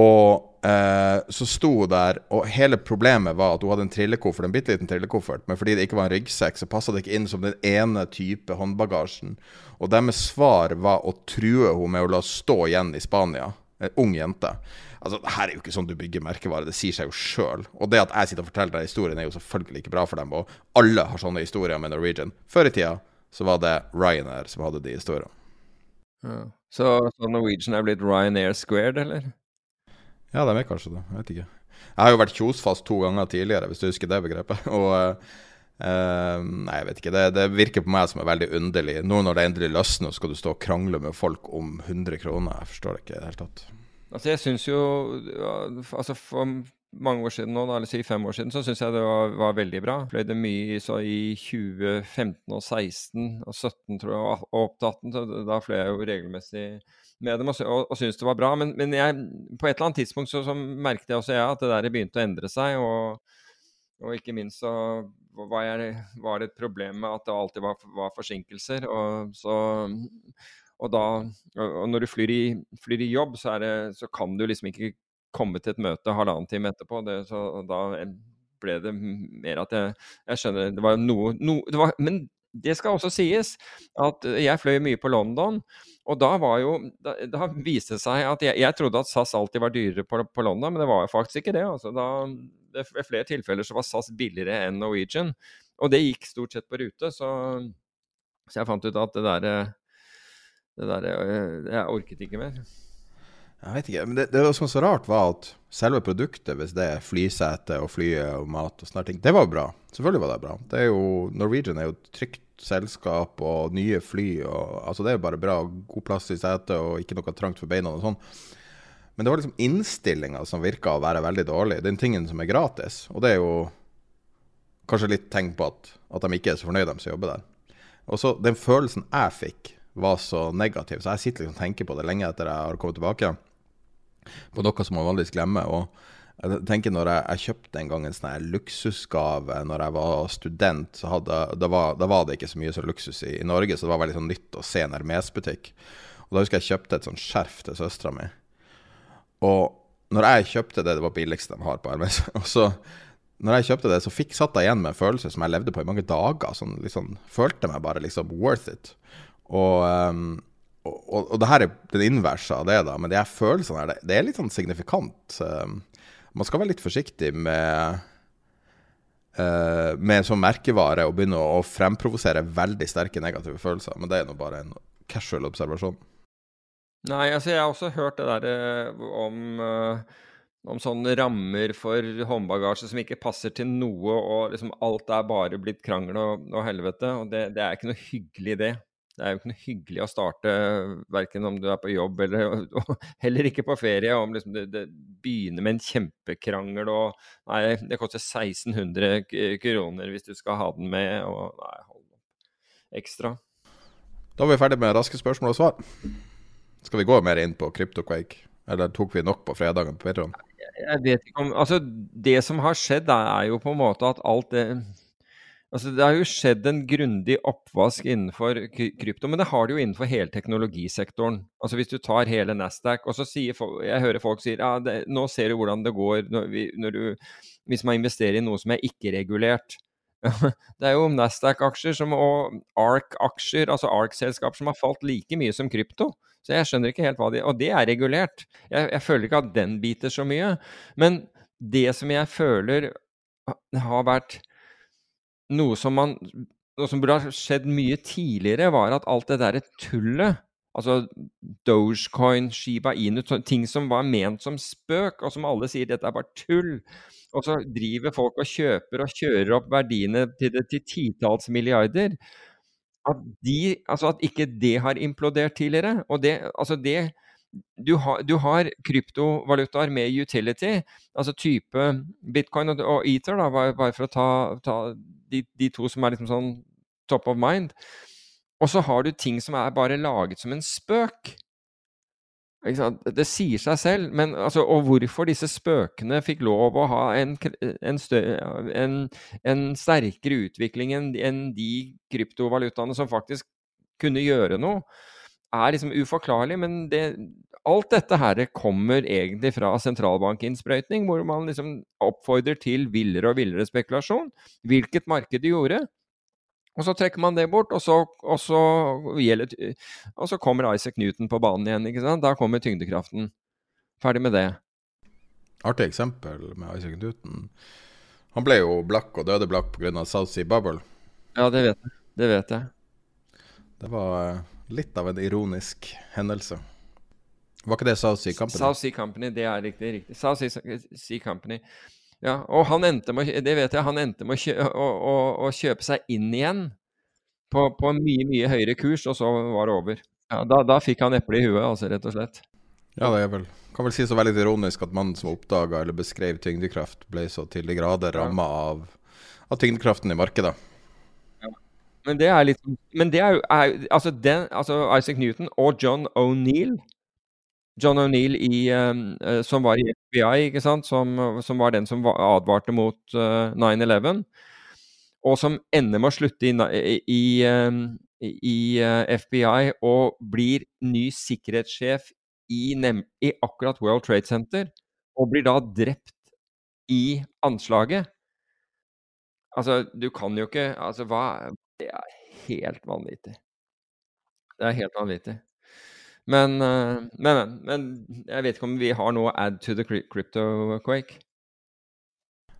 Og eh, så sto hun der, og hele problemet var at hun hadde en trillekoffert, en bitte liten trillekoffert, men fordi det ikke var en ryggsekk, så passa det ikke inn som den ene type håndbagasjen. Og deres svar var å true henne med å la stå igjen i Spania. En ung jente. Altså, her er jo ikke sånn du bygger merkevare, det sier seg jo sjøl. Og det at jeg sitter og forteller deg historien, er jo selvfølgelig ikke bra for dem. Og alle har sånne historier med Norwegian. Før i tida så var det Ryanair som hadde de historiene. Ja. Så, så Norwegian er blitt Ryanair squared, eller? Ja, de er kanskje det. Jeg vet ikke. Jeg har jo vært kjosfast to ganger tidligere, hvis du husker det begrepet. Og uh, Nei, jeg vet ikke. Det, det, virker på meg som er veldig underlig. Nå når det endelig løsner, skal du stå og krangle med folk om 100 kroner. Jeg forstår det ikke i det hele tatt. Altså, jeg syns jo altså For mange år siden nå, eller si fem år siden, så syns jeg det var, var, veldig bra. Fløy det mye så i 2015 og 16 og 17, tror jeg, og opp til 18. Så da fløy jeg jo regelmessig med dem og, og, og syntes det var bra. Men, men jeg, på et eller annet tidspunkt så, så, merket jeg også jeg at det der begynte å endre seg. Og, og ikke minst så var, jeg, var, det et problem med at det alltid var, var forsinkelser. Og, så, og, da, og når du flyr i, flyr i jobb, så, det, så, kan du liksom ikke komme til et møte halvannen time etterpå. Det, så da ble det mer at jeg, jeg skjønner Det var noe no, det var, Men det skal også sies at jeg fløy mye på London. Og da var jo Da, da viste det seg at jeg, jeg, trodde at SAS alltid var dyrere på, på London, men det var faktisk ikke det. Altså, da, det, ved flere tilfeller så var SAS billigere enn Norwegian. Og det gikk stort sett på rute, så, så jeg fant ut at det der, det der Jeg orket ikke mer. Jeg vet ikke, men det, det som var så rart, var at selve produktet, hvis det er flysete og flyet og mat og sånne ting, det var bra. Selvfølgelig var det bra. Det er jo, Norwegian er jo trygt selskap og nye fly. Og, altså det er jo bare bra. God plass i setet og ikke noe trangt for beina og sånn. Men det var liksom innstillinga som virka å være veldig dårlig. Den tingen som er gratis. Og det er jo kanskje litt tegn på at, at de ikke er så fornøyd, de som jobber der. Og så den følelsen jeg fikk, var så negativ. Så jeg sitter liksom og tenker på det lenge etter jeg har kommet tilbake. På noe som man vanligvis glemmer. og jeg tenker når jeg, jeg, kjøpte en gang en sånn luksusgave når jeg var student, så hadde, da, var, da, var, det ikke så mye så luksus i, i, Norge, så det var veldig sånn nytt å se en Hermes-butikk. Og Da husker jeg kjøpte et sånt skjerf til søstera mi. Og når jeg kjøpte det, det var billigste de har på Hermes og så når jeg kjøpte det, så fikk, satt jeg igjen med en følelse som jeg levde på i mange dager. Sånn, liksom, følte meg bare liksom worth it. Og um, og, og, og, det her er den inverse av det, da, men de her følelsene her, det, det er litt sånn signifikant. Um, man skal være litt forsiktig med uh, med sånn merkevare og begynne å, fremprovosere veldig sterke negative følelser. Men det er nå bare en casual observasjon. Nei, altså jeg har også hørt det der uh, om, uh, om sånne rammer for håndbagasje som ikke passer til noe, og liksom alt er bare blitt krangel og, og helvete. Og det, det er ikke noe hyggelig, det. Det er jo ikke noe hyggelig å starte, verken om du er på jobb eller heller ikke på ferie, om liksom det, det, begynner med en kjempekrangel og Nei, det koster 1600 kroner hvis du skal ha den med, og nei, hold opp. Ekstra. Da var vi ferdig med raske spørsmål og svar. Skal vi gå mer inn på CryptoQuake? Eller tok vi nok på fredagen på Patreon? Jeg vet ikke om Altså, det som har skjedd, er jo på en måte at alt det Altså, det har jo skjedd en grundig oppvask innenfor krypto, men det har det jo innenfor hele teknologisektoren. Altså Hvis du tar hele Nasdaq, og så sier folk, jeg hører folk sier ja, det, nå ser du hvordan det går når, vi, når du, hvis man investerer i noe som er ikke-regulert. det er jo Nasdaq-aksjer og ARK-aksjer, altså ARK-selskap, som har falt like mye som krypto. Så jeg skjønner ikke helt hva de Og det er regulert. Jeg, jeg føler ikke at den biter så mye. Men det som jeg føler har vært noe som, man, noe som burde ha skjedd mye tidligere, var at alt det derre tullet Altså Dogecoin, Shiba Inu, ting som var ment som spøk, og som alle sier dette er bare tull. Og så driver folk og kjøper og kjører opp verdiene til, det, til titalls milliarder. At, de, altså at ikke det har implodert tidligere. Og det, altså det du har, du har, kryptovalutaer med utility, altså type bitcoin og, og ether, da, bare for å ta, ta de, de, to som er liksom sånn top of mind. Og så har du ting som er bare laget som en spøk. Det sier seg selv. Men, altså, og hvorfor disse spøkene fikk lov å ha en, en, en, en sterkere utvikling enn de kryptovalutaene som faktisk kunne gjøre noe, er liksom uforklarlig. Men det, alt dette her kommer egentlig fra sentralbankinnsprøytning, hvor man liksom oppfordrer til villere og villere spekulasjon, hvilket markedet gjorde. Og så trekker man det bort, og så, og så, gjelder, og så kommer Isaac Newton på banen igjen. Da kommer tyngdekraften. Ferdig med det. Artig eksempel med Isaac Newton. Han ble jo blakk og døde blakk pga. South Sea Bubble. Ja, det vet jeg. Det vet jeg. Det var eh, litt av en ironisk hendelse. Var ikke det South Sea Company? South Sea Company, det er riktig. riktig. South Sea Company. Ja, og han endte med, det vet jeg, han endte med å, kjø, å, å, å kjøpe seg inn igjen på, på, en mye, mye høyere kurs, og så var det over. Ja, da, da fikk han eple i huet, altså, rett og slett. Ja, det er vel kan vel sies å være litt ironisk at mannen som oppdaga eller beskrev tyngdekraft, ble så til de grader ramma av, av tyngdekraften i markedet. Ja. Men det er litt Men det er jo altså, altså Isaac Newton og John O'Neill John O'Neill uh, som var i FBI, ikke? Som, som var den som advarte mot uh, 9-11, og som ender med å slutte i, i, uh, i FBI og blir ny sikkerhetssjef i, i, akkurat World Trade Center, og blir da drept i anslaget. Altså, du kan jo ikke Altså, hva Det er helt vanvittig. Det er helt vanvittig. Men, uh, men, men, jeg vet ikke om vi har noe add to the crypto quake.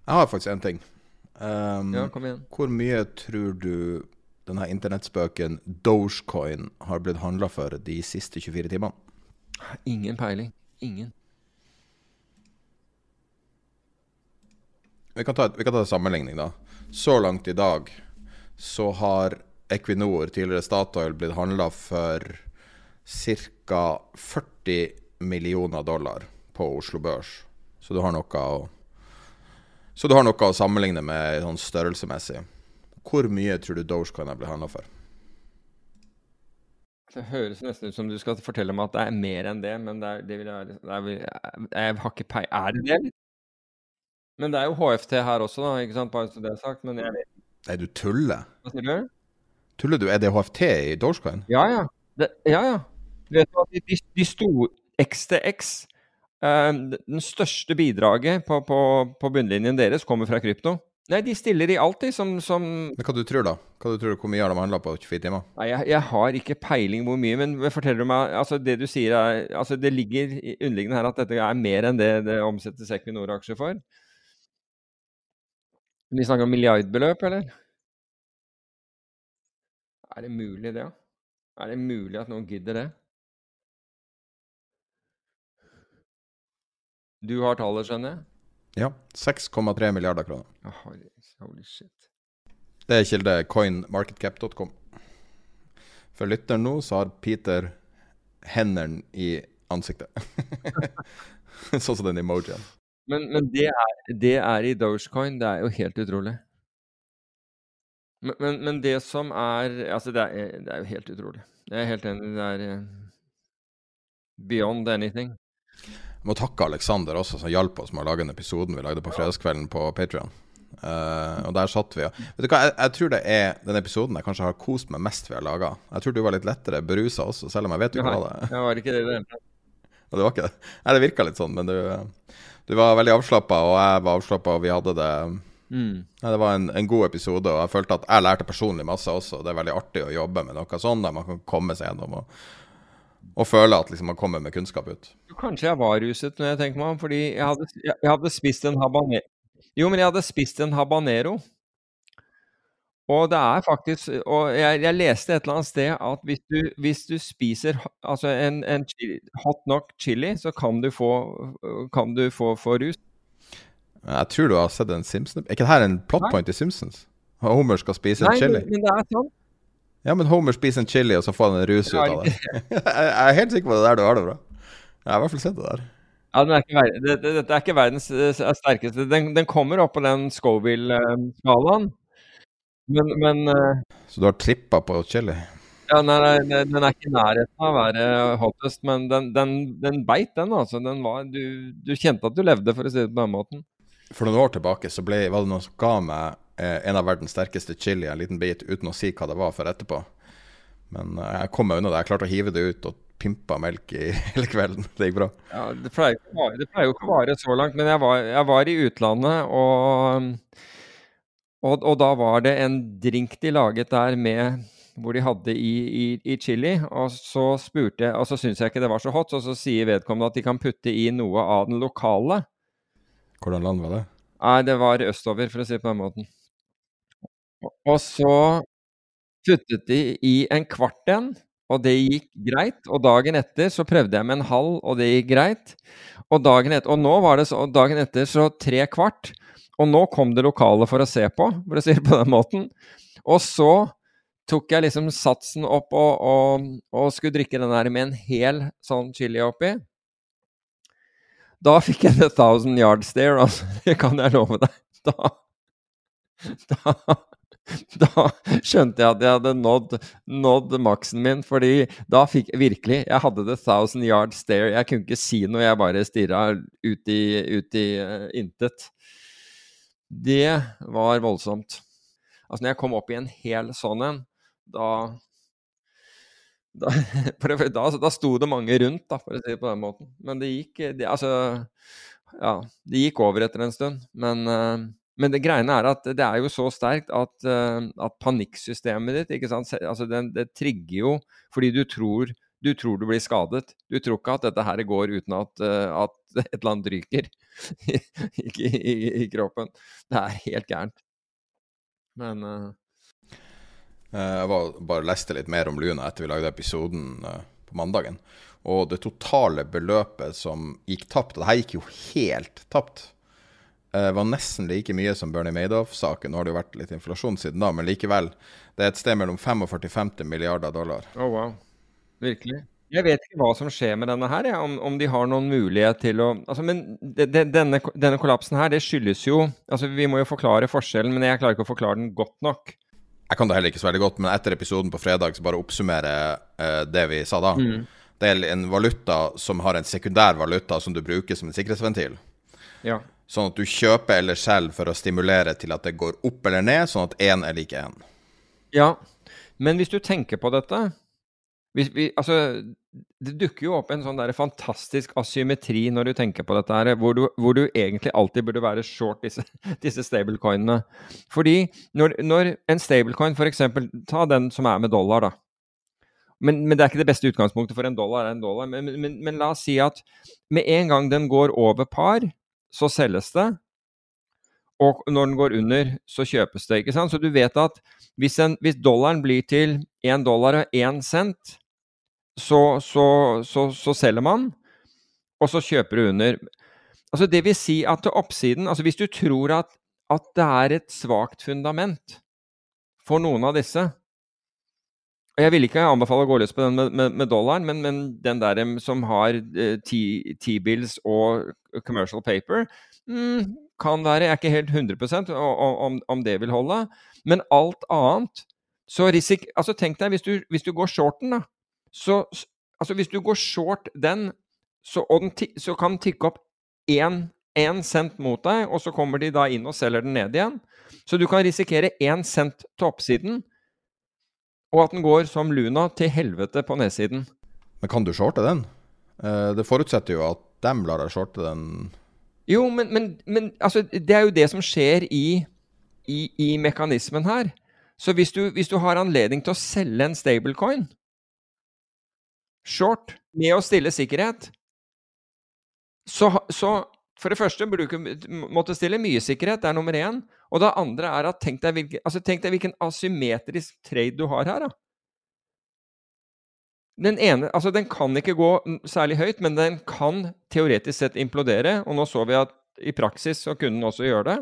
Jeg har faktisk en ting. Um, ja, kom igjen. Hvor mye tror du denne internettspøken Dogecoin har blitt handla for de siste 24 timene? Ingen peiling. Ingen. Vi kan ta, vi kan ta en sammenligning, da. Så langt i dag så har Equinor, tidligere Statoil, blitt handla for ca. 40 millioner dollar på Oslo Børs. Så du har noe å så du har noe å sammenligne med sånn størrelsesmessig. Hvor mye tror du Dogecoin blitt handla for? Det høres nesten ut som du skal fortelle meg at det er mer enn det, men det, er, det vil jeg, det er, jeg har ikke pei... Er det det? Men det er jo HFT her også, da, ikke sant? bare så det er sagt. Men jeg Nei, du tuller? Hva sier du? Tuller du? Er det HFT i Dogecoin? Ja, ja. Det, ja, ja. De, de store XTX uh, Den største bidraget på, på, på, bunnlinjen deres kommer fra krypto. Nei, de stiller i alltid som, som Men Hva du tror da? Hva du tror Hvor mye har de handla på 24 timer? Nei, jeg, jeg, har ikke peiling hvor mye, men forteller du meg altså Det du sier er altså Det ligger underliggende her at dette er mer enn det det omsettes Equinor-aksjer for? Vi snakker om milliardbeløp, eller? Er det mulig, det? Ja? Er det mulig at noen gidder det? Du har tallet, skjønner jeg? Ja. 6,3 milliarder kroner. Oh, holy shit. Det er kilde coinmarketcap.com. For lytteren nå så har Peter hendene i ansiktet. sånn som den emojien. Men, men det, er, det, er, i Dogecoin. Det er jo helt utrolig. Men, men, men det som er Altså, det er, det er, jo helt utrolig. Jeg er helt enig. Det er uh, beyond anything. Jeg må takke Aleksander også, som hjalp oss med å lage den episoden vi lagde på fredagskvelden på Patrion. Uh, eh, og der satt vi. Vet du hva, jeg, jeg, tror det er den episoden jeg kanskje har kost meg mest vi har laga. Jeg tror du var litt lettere berusa også, selv om jeg vet jo hva det er. Jeg var ikke det, det. det var ikke det? Nei, det virka litt sånn, men du, du var veldig avslappa, og jeg var avslappa, og vi hadde det mm. Nei, Det var en, en, god episode, og jeg følte at jeg lærte personlig masse også. Det er veldig artig å jobbe med noe sånn der man kan komme seg gjennom. og og føle at liksom, man kommer med kunnskap ut. Kanskje jeg var ruset når jeg tenker meg om, fordi jeg hadde, jeg hadde spist en habanero. Jo, men jeg hadde spist en habanero. Og det er faktisk Og jeg, jeg, leste et eller annet sted at hvis du, hvis du spiser altså en, en chili, hot nok chili, så kan du få, kan du få, få rus. Jeg tror du har sett en Simpsons Er ikke dette en plot point i Simpsons? Homer skal spise Nei, en chili? Nei, men det er sant. Ja, men Homer spiser en chili, og så får han en rus ut av det. jeg er helt sikker på det der du har det bra. Jeg har i hvert fall sett det der. Ja, er ikke, det, det, Dette er ikke verdens eh, sterkeste. Den, den kommer opp på den Scoville-skalaen, men, men uh... Så du har trippa på chili? Ja, nei, nei, Den er ikke i nærheten av å være hottest, men den, den, den beit, den. altså. Den var, du, du, kjente at du levde, for å si det på den måten. For noen år tilbake så ble, var det noen som ga meg eh, en av verdens sterkeste chili, en liten bit, uten å si hva det var for etterpå. Men eh, jeg kom meg unna det. Jeg klarte å hive det ut og pimpa melk i hele kvelden. Det gikk bra. Ja, Det pleier, jo ikke å vare så langt, men jeg var, jeg var i utlandet, og, og, og, da var det en drink de laget der med hvor de hadde i, i, i chili. Og så spurte jeg, og så syntes jeg ikke det var så hot, og så sier vedkommende at de kan putte i noe av den lokale. Hvordan land var det? Nei, det var østover, for å si det på den måten. Og så puttet de i en kvart en, og det gikk greit. Og dagen etter så prøvde jeg med en halv, og det gikk greit. Og dagen etter, og nå var det så, dagen etter så tre kvart. Og nå kom det lokale for å se på, for å si det på den måten. Og så tok jeg liksom satsen opp og, og, og skulle drikke den der med en hel sånn chili oppi. Da fikk jeg the thousand yard stare, altså. Det kan jeg love deg. Da, da, da skjønte jeg at jeg hadde nådd, nådd maksen min, fordi da fikk jeg virkelig Jeg hadde the thousand yard stare. Jeg kunne ikke si noe, jeg bare stirra ut i, ut i uh, intet. Det var voldsomt. Altså, når jeg kom opp i en hel sånn en, da da, da, da, sto det mange rundt, da, for å si det på den måten. Men det gikk det, altså, ja, det gikk over etter en stund. Men, uh, men det greiene er at det er jo så sterkt at, uh, at panikksystemet ditt? Altså, det, det, trigger jo fordi du tror, du tror du blir skadet. Du tror ikke at dette her går uten at, uh, at et eller annet ryker i, i, i, kroppen. Det er helt gærent. Men uh... jeg var, bare leste litt mer om Luna etter vi lagde episoden uh, på mandagen. Og det totale beløpet som gikk tapt, og det her gikk jo helt tapt, eh, var nesten like mye som Bernie Madoff-saken. Nå har det jo vært litt inflasjon siden da, men likevel. Det er et sted mellom 45 og 50 milliarder dollar. Oh, wow. Virkelig. Jeg vet ikke hva som skjer med denne her, ja. om, om, de har noen mulighet til å altså, Men de, de, denne, denne, kollapsen her, det skyldes jo altså Vi må jo forklare forskjellen, men jeg klarer ikke å forklare den godt nok. Jeg kan det heller ikke så veldig godt, men etter episoden på fredag så bare oppsummere uh, det vi sa da. Mm. Det er en valuta som har en sekundær valuta som du bruker som en sikkerhetsventil. Ja. Sånn at du kjøper eller selger for å stimulere til at det går opp eller ned, sånn at én er lik én. Ja, men hvis du tenker på dette vi, altså, det dukker jo opp en sånn der fantastisk asymmetri når du tenker på dette, her, hvor du, hvor du egentlig alltid burde være short disse, disse stablecoinene. Fordi når, når en stablecoin, f.eks. Ta den som er med dollar, da. Men, men, det er ikke det beste utgangspunktet for en dollar. er en dollar. Men, men, men, la oss si at med en gang den går over par, så selges det. Og når den går under, så kjøpes det. ikke sant? Så du vet at hvis, en, hvis dollaren blir til 1 dollar og 1 cent, så, så, så, så, selger man, og så kjøper du under. Altså Det vil si at til oppsiden altså Hvis du tror at, at det er et svakt fundament for noen av disse Jeg vil ikke anbefale å gå løs på den med, med, med dollaren, men, men, den der som har eh, T-bills og commercial paper, mm, kan være Jeg er ikke helt 100% om, om det vil holde. Men alt annet så risik... Altså Tenk deg hvis du, hvis du går shorten, da. Så altså hvis du går short den, så, den så kan den tikke opp én cent mot deg, og så kommer de da inn og selger den ned igjen. Så du kan risikere én cent til oppsiden, og at den går som Luna til helvete på nedsiden. Men kan du shorte den? Eh, det forutsetter jo at dem lar deg shorte den Jo, men, men, men altså, det er jo det som skjer i, i, i mekanismen her. Så hvis du, hvis du har anledning til å selge en stablecoin, short med å stille sikkerhet, så, så for det første burde du ikke måtte stille mye sikkerhet, det er nummer én. Og det andre er at tenk deg, hvilken, altså tenk deg hvilken asymmetrisk trade du har her. da. Den ene, altså den kan ikke gå særlig høyt, men den kan teoretisk sett implodere. Og nå så vi at i praksis så kunne den også gjøre det.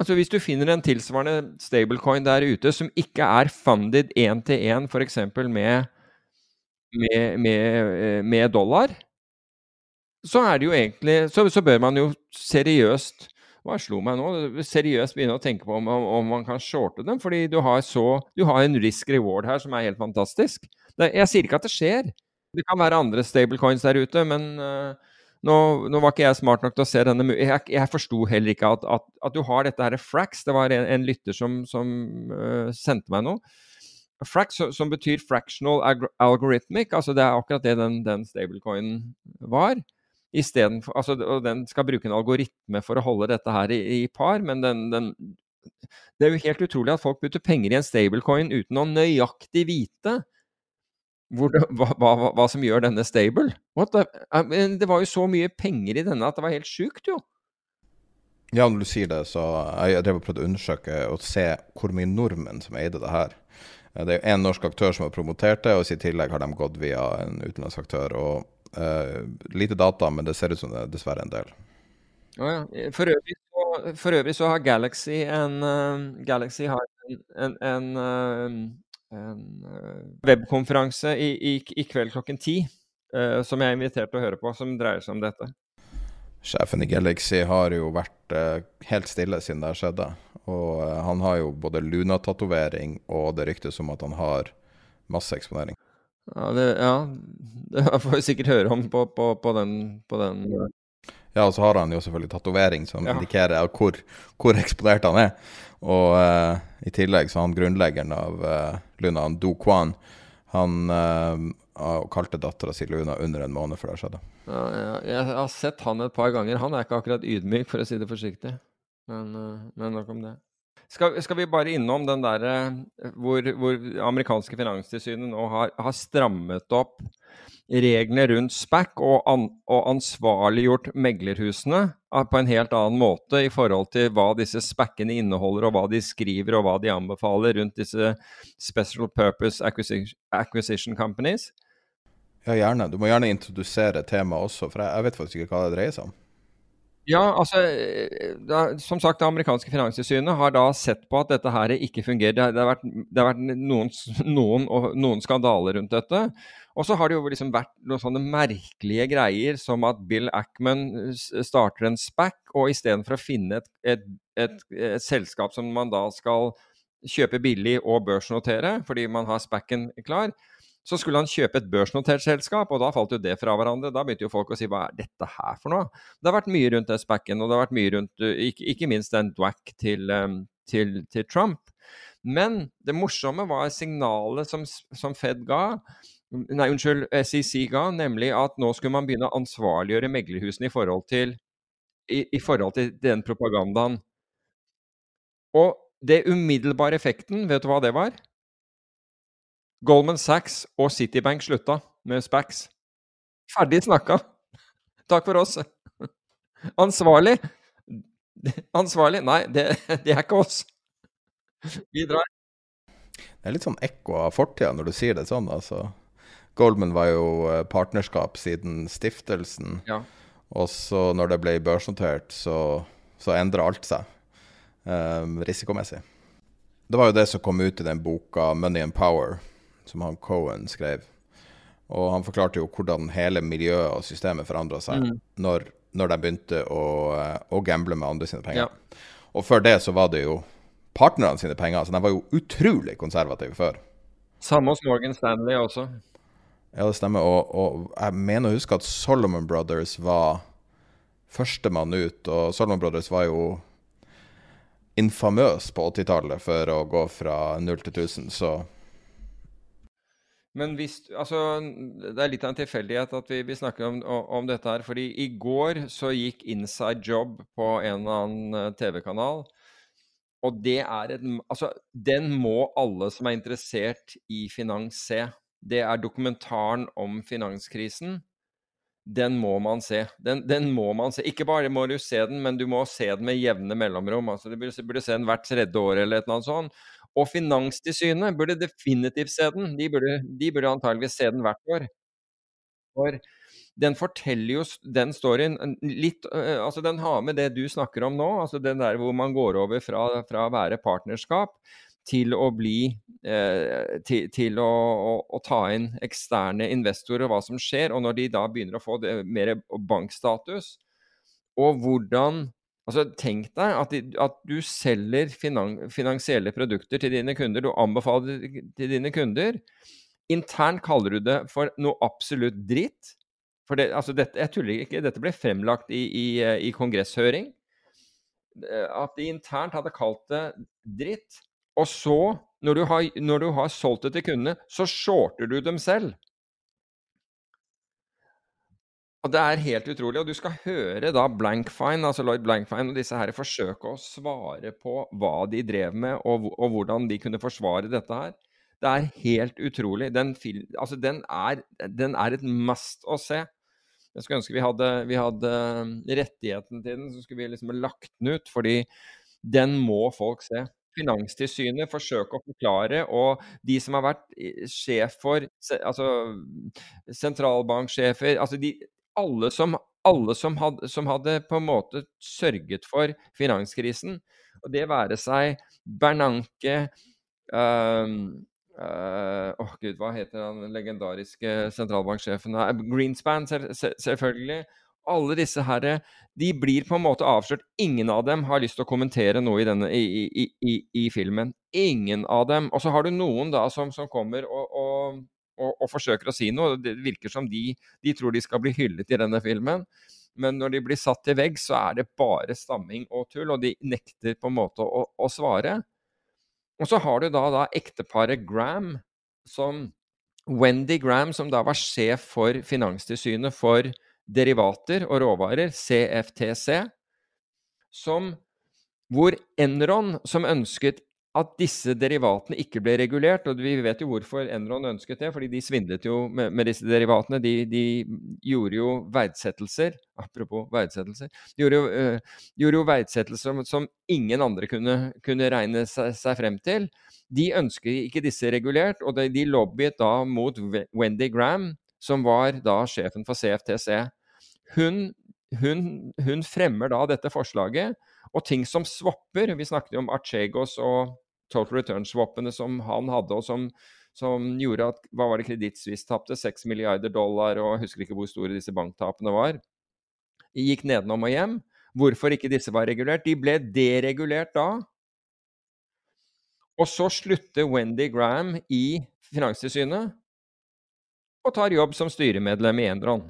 Altså Hvis du finner en tilsvarende stablecoin der ute som ikke er funded én til én, f.eks. Med, med, med, eh, med dollar, så er det jo egentlig så, så, bør man jo seriøst hva slo meg nå? Seriøst begynne å tenke på om, om, man kan shorte dem. Fordi du har, så, du har en risk reward her som er helt fantastisk. Det, jeg sier ikke at det skjer. Det kan være andre stablecoins der ute, men uh, nå, nå, var ikke jeg smart nok til å se denne Jeg, jeg forsto heller ikke at, at, at, du har dette her frax. Det var en, en lytter som, som uh, sendte meg noe. Frax, som betyr fractional algorithmic. altså Det er akkurat det den, den stablecoinen var. Istedenfor, altså, og den skal bruke en algoritme for å holde dette her i, i par, men den, den, Det er jo helt utrolig at folk putter penger i en stablecoin uten å nøyaktig vite det, hva, hva, hva, som gjør denne stable. det var jo så mye penger i denne at det var helt sjukt, jo. Ja, når du sier det, så jeg drev og prøvde å undersøke og se hvor mye nordmenn som eide det her. Det er en norsk aktør som har promotert det, og i tillegg har de gått via en utenlandsk aktør. og uh, Lite data, men det ser ut som det er dessverre en del. Oh, ja. for, øvrig så, for, øvrig så, har Galaxy en uh, Galaxy har en, en, en, uh, en webkonferanse i, i, i, kveld klokken ti som jeg er invitert til å høre på, som dreier seg om dette. Sjefen i Galaxy har jo vært helt stille siden det skjedde. Og han har jo både Luna-tatovering og det ryktes om at han har masse eksponering. Ja, det, ja, det får vi sikkert høre om på, på, på, den, på den, Ja, og så har han jo selvfølgelig tatovering som ja. indikerer hvor, hvor, eksponert han er. Og uh, i tillegg så han grunnleggeren av uh, Luna, Do Kwan, han uh, kalte dattera si Luna under en måned før det skjedde. Ja, ja, jeg har sett han et par ganger. Han er ikke akkurat ydmyk, for å si det forsiktig. Men, men nok om det. Skal, skal, vi bare innom den derre hvor, hvor amerikanske finanstilsynet nå har, har, strammet opp reglene rundt SPAC og, an, og ansvarliggjort meglerhusene på en helt annen måte i forhold til hva disse SPAC-ene inneholder, og hva de skriver og hva de anbefaler rundt disse Special Purpose Acquisition, acquisition Companies? Ja, gjerne. Du må gjerne introdusere temaet også, for jeg, jeg vet faktisk ikke hva det dreier seg om. Ja, altså, da, som sagt, Det amerikanske finanstilsynet har da sett på at dette her ikke fungerer. Det, det, har vært, det har vært noen, noen, noen, skandaler rundt dette. Og så har det jo liksom vært noen sånne merkelige greier som at Bill Ackman starter en SPAC, og istedenfor å finne et, et, et, et, selskap som man da skal kjøpe billig og børsnotere, fordi man har SPAC-en klar, så skulle han kjøpe et børsnotert selskap, og da falt jo det fra hverandre. Da begynte jo folk å si hva er dette her for noe? Det har vært mye rundt SPAC-en, og det har vært mye rundt eh, ikke, ikke minst den dwack til, eh, til, til, Trump. Men det morsomme var signalet som, som Fed ga. Nei, unnskyld, SEC ga, nemlig at nå skulle man begynne å ansvarliggjøre meglerhusene i forhold til, i, i forhold til den propagandaen. Og det umiddelbare effekten, vet du hva det var? Goldman Sachs og Citibank slutta med Spax. Ferdig snakka. Takk for oss. Ansvarlig? Ansvarlig? Nei, det, det er ikke oss. Vi drar. Det er litt sånn ekko av fortida når du sier det sånn, altså. Goldman var jo eh, partnerskap siden stiftelsen. Ja. Og så når det ble børsnotert, så, så endra alt seg um, risikomessig. Det var jo det som kom ut i den boka 'Money and Power', som han Cohen skrev. Og han forklarte jo hvordan hele miljøet og systemet forandra seg mm. når, når, de begynte å, å, gamble med andre sine penger. Ja. Og før det så var det jo partnerne sine penger, så de var jo utrolig konservative før. Samme hos Morgan Stanley også. Ja, det stemmer. Og, og jeg mener å huske at Solomon Brothers var førstemann ut, og Solomon Brothers var jo infamøs på 80-tallet for å gå fra null til 1000, så men hvis, altså, det er litt av en tilfeldighet at vi, vi snakker om, om, dette her. fordi i går så gikk Inside Job på en eller annen eh, TV-kanal. Og det er et Altså, den må alle som er interessert i finans, se. Det er dokumentaren om finanskrisen. Den må man se. Den, den, må man se. Ikke bare må du se den, men du må se den med jevne mellomrom. Altså, du burde, se den hvert tredje år eller et eller annet sånt. Og Finanstilsynet burde definitivt se den. De burde, de burde antageligvis se den hvert år. For den forteller jo den storyen litt Altså, den har med det du snakker om nå, altså den der hvor man går over fra, fra å være partnerskap til å bli eh, til, til å, å, å, ta inn eksterne investorer, og hva som skjer. Og når de da begynner å få mer bankstatus, og hvordan Altså, Tenk deg at, de, at du selger finan, finansielle produkter til dine kunder. Du anbefaler det til dine kunder. Internt kaller du det for noe absolutt dritt. For det, altså dette, jeg tuller ikke, dette ble fremlagt i, i, i kongresshøring. At de internt hadde kalt det dritt. Og så, når du har, når du har solgt det til kundene, så shorter du dem selv. Og Det er helt utrolig. Og du skal høre da Blankfine, altså Lloyd Blankfine og disse her forsøke å svare på hva de drev med, og, og hvordan de kunne forsvare dette her. Det er helt utrolig. Den, film, altså den, er, den er, et must å se. Jeg skulle ønske vi hadde, vi hadde rettigheten til den, så skulle vi liksom lagt den ut. Fordi den må folk se. Finanstilsynet forsøker å forklare, og de som har vært sjef for altså sentralbanksjefer altså de, alle, som, alle som, hadde, som, hadde, på en måte sørget for finanskrisen, og det være seg Bernanke øh, oh, Gud, hva heter han legendariske sentralbanksjefen? Greenspan, selvfølgelig. Alle disse herre, de blir på en måte avslørt. Ingen av dem har lyst til å kommentere noe i, denne, i, i, i filmen. Ingen av dem. Og så har du noen da som, som kommer og, og og, og, forsøker å si noe. Det virker som de, de, tror de skal bli hyllet i denne filmen. Men når de blir satt til vegg, så er det bare stamming og tull, og de nekter på en måte å, å svare. Og så har du da, da ekteparet Graham, som Wendy Graham, som da var sjef for Finanstilsynet for derivater og råvarer, CFTC, som hvor Enron, som ønsket at disse derivatene ikke ble regulert. Og vi vet jo hvorfor Enron ønsket det, fordi de svindlet jo med, med disse derivatene. De, de, gjorde jo verdsettelser Apropos verdsettelser. De gjorde jo, øh, gjorde jo verdsettelser som, som, ingen andre kunne, kunne regne seg, seg, frem til. De ønsket ikke disse regulert, og de, de lobbyet da mot Wendy Graham, som var da sjefen for CFTC. Hun, hun, hun fremmer da dette forslaget. Og ting som swapper Vi snakket jo om Archegos og total return-swappene som han hadde, og som, som gjorde at hva var det Kreditt tapte? 6 milliarder dollar, og jeg husker ikke hvor store disse banktapene var. Gikk nedenom og hjem. Hvorfor ikke disse var regulert? De ble deregulert da. Og så slutter Wendy Graham i Finanstilsynet og tar jobb som styremedlem i Endron.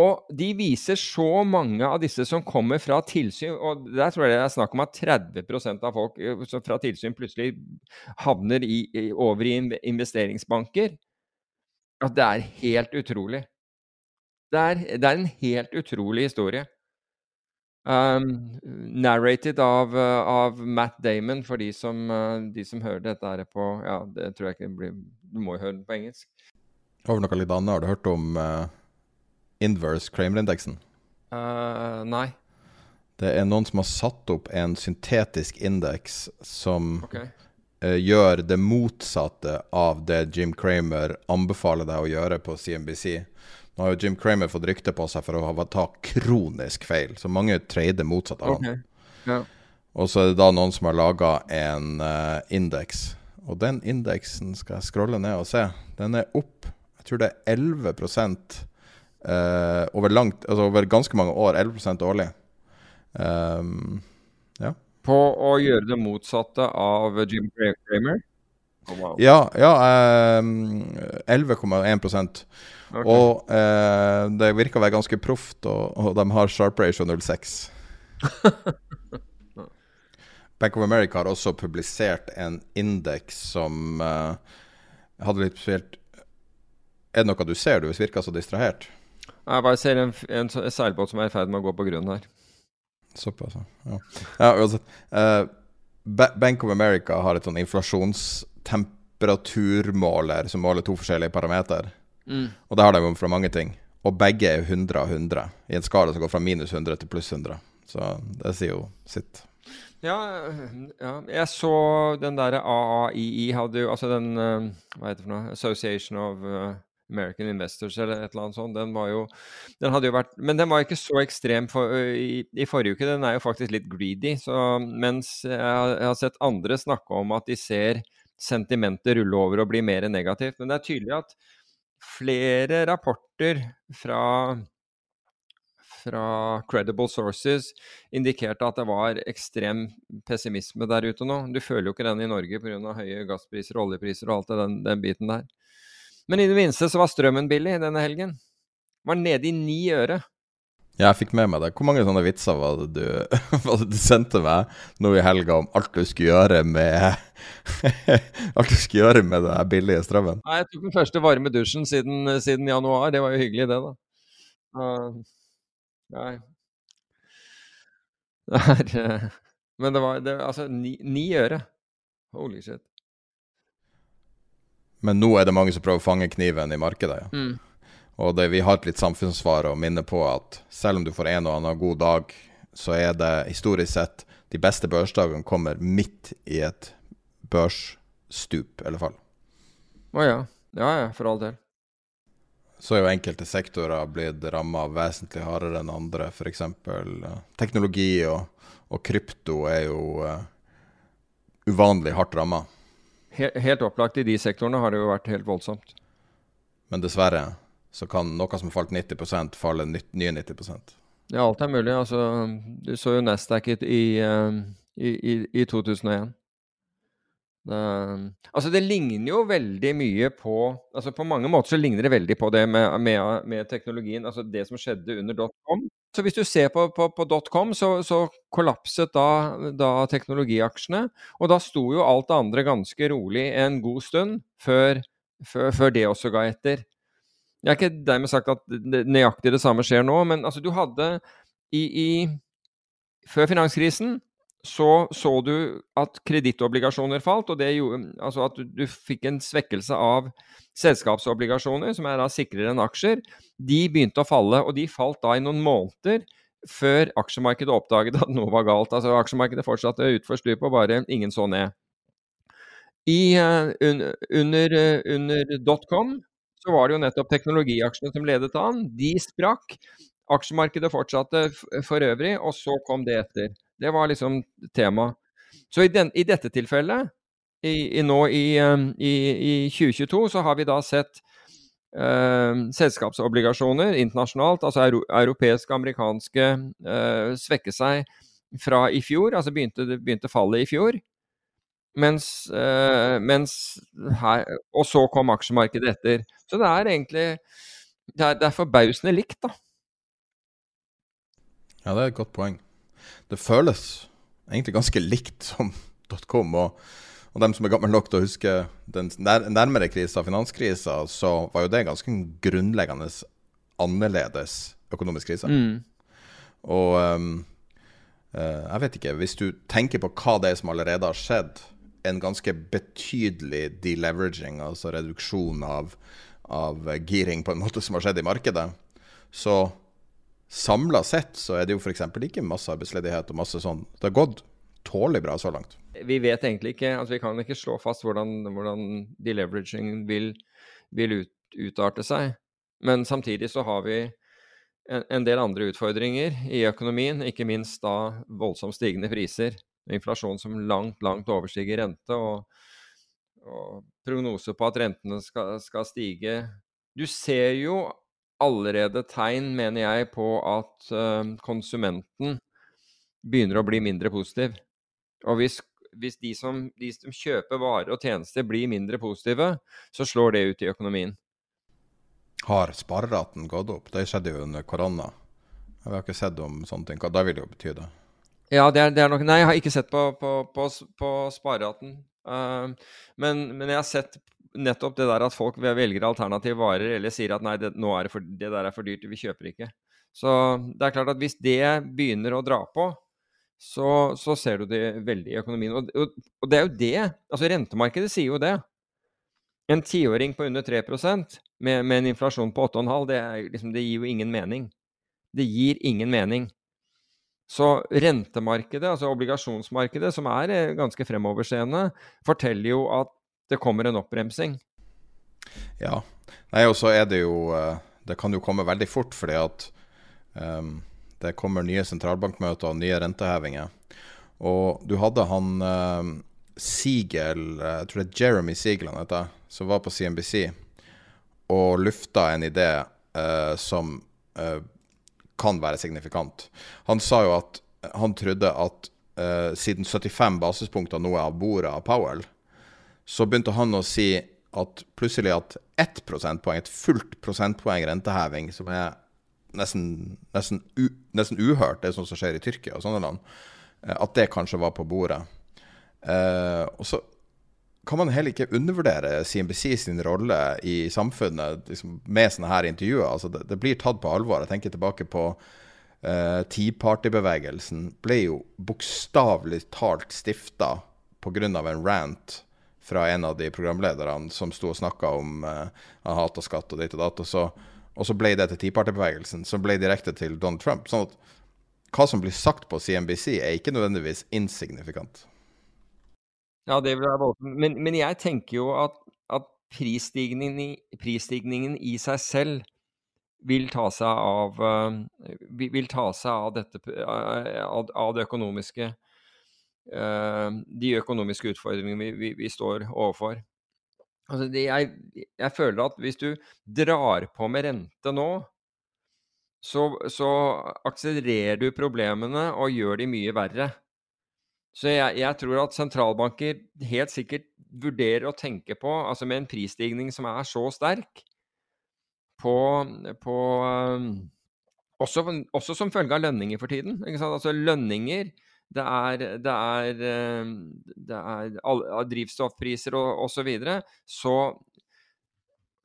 Og de viser så mange av disse som kommer fra tilsyn, og der tror jeg det er snakk om at 30% av folk eh, fra tilsyn plutselig havner i, over i investeringsbanker. At det er helt utrolig. Det er, det er en helt utrolig historie. Um, narrated av, av, Matt Damon, for de som, uh, de som hører dette her på Ja, det tror jeg ikke blir Du må jo høre den på engelsk. Over noe litt annet, har du hørt om uh inverse Kramer-indeksen? Uh, nei. Det er noen som har satt opp en syntetisk indeks som okay. uh, gjør det motsatte av det Jim Kramer anbefaler deg å gjøre på CNBC. Nå har jo Jim Kramer fått rykte på seg for å ha ta kronisk feil, så mange trader motsatt av okay. Ja. Og så er det da noen som har laga en uh, indeks. Og den indeksen skal jeg scrolle ned og se. Den er opp, jeg tror det er 11 Uh, over, langt, altså over ganske mange år. 11 årlig. Um, ja. På å gjøre det motsatte av Jim Cramer? Oh, wow. Ja, ja um, 11,1 okay. Og uh, det virker å være ganske proft, og, og, de har sharp ratio 06. Bank of America har også publisert en indeks som uh, hadde litt spesielt Er det noe du ser? Du virker så distrahert. Jeg bare ser en, en, en seilbåt som er i ferd med å gå på grunn her. Såpass, ja. ja uansett. Uh, Bank of America har et sånn inflasjonstemperaturmåler som måler to forskjellige parametere. Mm. Og det har de jo fra mange ting. Og begge er 100 av 100 i en skala som går fra minus 100 til pluss 100. Så det sier jo sitt. Ja, ja, jeg så den derre AAII hadde jo Altså den uh, Hva heter det for noe? Association of uh, American Investors eller et eller annet sånt. Den var jo den hadde jo vært Men den var ikke så ekstrem for, i, i, forrige uke. Den er jo faktisk litt greedy. Så mens jeg har, jeg har sett andre snakke om at de ser sentimentet rulle over og bli mer negativt. Men det er tydelig at flere rapporter fra fra credible sources indikerte at det var ekstrem pessimisme der ute nå. Du føler jo ikke den i Norge pga. høye gasspriser og oljepriser og alt det, den, den biten der. Men i det minste så var strømmen billig denne helgen. Var nede i ni øre. Ja, Jeg fikk med meg det. Hvor mange sånne vitser var det du, var det du sendte meg nå i helga om alt du skulle gjøre med Alt du skulle gjøre med den billige strømmen? Nei, Jeg tok den første varme dusjen siden, siden januar. Det var jo hyggelig, det, da. Uh, nei. Det er uh, Men det var det, altså ni, ni, øre. Holy shit. Men nå er det mange som prøver å fange kniven i markedet, ja. Mm. Og det, vi har et litt samfunnssvar å minne på at selv om du får en og annen god dag, så er det historisk sett de beste børsdagene kommer midt i et børsstup, eller fall. Å ja. Ja ja, for all del. Så er jo enkelte sektorer blitt ramma vesentlig hardere enn andre. F.eks. Uh, teknologi og, og, krypto er jo uh, uvanlig hardt ramma. Helt, helt opplagt i de sektorene har det jo vært helt voldsomt. Men dessverre så kan noe som har falt 90 falle nye 90% Ja, alt er mulig. Altså, du så jo Nasdaq i, i, i, i 2001. Det, altså det ligner jo veldig mye på altså På mange måter så ligner det veldig på det med, med, med teknologien. altså Det som skjedde under dotcom. Så hvis du ser på, på, på dotcom, så, så kollapset da, da, teknologiaksjene. Og da sto jo alt det andre ganske rolig en god stund før, før, før det også ga etter. Jeg har ikke dermed sagt at nøyaktig det samme skjer nå, men altså, du hadde i, i Før finanskrisen så så du at kredittobligasjoner falt, og det gjorde altså at du, fikk en svekkelse av selskapsobligasjoner, som er da sikrere enn aksjer. De begynte å falle, og de falt da i noen måneder før aksjemarkedet oppdaget at noe var galt. Altså Aksjemarkedet fortsatte utfor stupet, og bare ingen så ned. I, uh, un, under, uh, under dotcom så var det jo nettopp teknologiaksjene som ledet an. De sprakk. Aksjemarkedet fortsatte for øvrig, og så kom det etter. Det var liksom tema. Så i, den, i dette tilfellet, i, i nå i, i, 2022, så har vi da sett eh, selskapsobligasjoner internasjonalt, altså euro, europeiske, amerikanske, eh, svekke seg fra i fjor. Altså begynte, begynte fallet i fjor. Mens, eh, mens her, Og så kom aksjemarkedet etter. Så det er egentlig Det er, det er forbausende likt, da. Ja, det er et godt poeng. Det føles egentlig ganske likt som .com. Og, og dem som er gammel nok til å huske den nærmere krisa, finanskrisa, så var jo det ganske grunnleggende annerledes økonomisk krise. Mm. Og um, jeg vet ikke, hvis du tenker på hva det er som allerede har skjedd, en ganske betydelig deleveraging, altså reduksjon av av giring på en måte som har skjedd i markedet. Så samla sett så er det jo f.eks. ikke masse arbeidsledighet og masse sånn. Det har gått tålelig bra så langt. Vi vet egentlig ikke, altså vi kan ikke slå fast hvordan, hvordan deleveraging vil, vil ut, utarte seg. Men samtidig så har vi en, en, del andre utfordringer i økonomien, ikke minst da voldsomt stigende priser. Inflasjon som langt, langt overstiger rente. og og prognoser på at rentene skal, skal, stige. Du ser jo allerede tegn, mener jeg, på at uh, konsumenten begynner å bli mindre positiv. Og hvis, hvis de, som, de, som, kjøper varer og tjenester blir mindre positive, så slår det ut i økonomien. Har spareraten gått opp? Det skjedde jo under korona. Jeg har ikke sett om sånne ting. Hva det vil jo bety, det? Ja, det er, det er nok Nei, jeg har ikke sett på, på, på, på spareraten. Uh, men, men, jeg har sett nettopp det der at folk velger alternative varer eller sier at nei, det, nå er det, for, det der er for dyrt, vi kjøper ikke. Så det er klart at hvis det begynner å dra på, så, så ser du det veldig i økonomien. Og, og, og, det er jo det. Altså rentemarkedet sier jo det. En tiåring på under 3 med, med en inflasjon på 8,5, det, liksom, det gir jo ingen mening. Det gir ingen mening. Så rentemarkedet, altså obligasjonsmarkedet, som er eh, ganske fremoverseende, forteller jo at det kommer en oppbremsing. Ja. Nei, og så er det jo eh, Det kan jo komme veldig fort, fordi at um, det kommer nye sentralbankmøter og nye rentehevinger. Og du hadde han um, Siegel, jeg tror det er Jeremy Siegel han heter, som var på CNBC og lufta en idé uh, som uh, kan være signifikant. Han sa jo at han trodde at uh, siden 75 basispunkter nå er av bordet av Powell, så begynte han å si at plutselig at ett prosentpoeng, et fullt prosentpoeng renteheving, som er nesten, nesten, u, nesten uhørt, det er sånt som skjer i Tyrkia og sånne land, uh, at det kanskje var på bordet. Eh, og så kan man heller ikke undervurdere CNBC sin rolle i samfunnet liksom, med sånne her intervjuer. Altså, det, det, blir tatt på alvor. Jeg tenker tilbake på eh, Tea Party-bevegelsen. Ble jo bokstavelig talt stifta pga. en rant fra en av de programlederne som sto og snakka om uh, han hata skatt og ditt og datt. Og så, og så ble det til Tea som ble direkte til Donald Trump. sånn at hva som blir sagt på CNBC, er ikke nødvendigvis insignifikant. Ja, det vil jeg voldsomt. Men, men, jeg tenker jo at, at prisstigningen, i, prisstigningen, i, seg selv vil ta seg av, uh, vil ta seg av, dette, uh, av det økonomiske De økonomiske utfordringene vi, vi, vi står overfor. Altså det, jeg, jeg, føler at hvis du drar på med rente nå, så, så akselererer du problemene og gjør de mye verre. Så jeg, jeg, tror at sentralbanker helt sikkert vurderer å tenke på, altså med en prisstigning som er så sterk, på, på um, også, også, som følge av lønninger for tiden. Altså lønninger det er, det er, um, det er all, drivstoffpriser og osv. Så, videre. så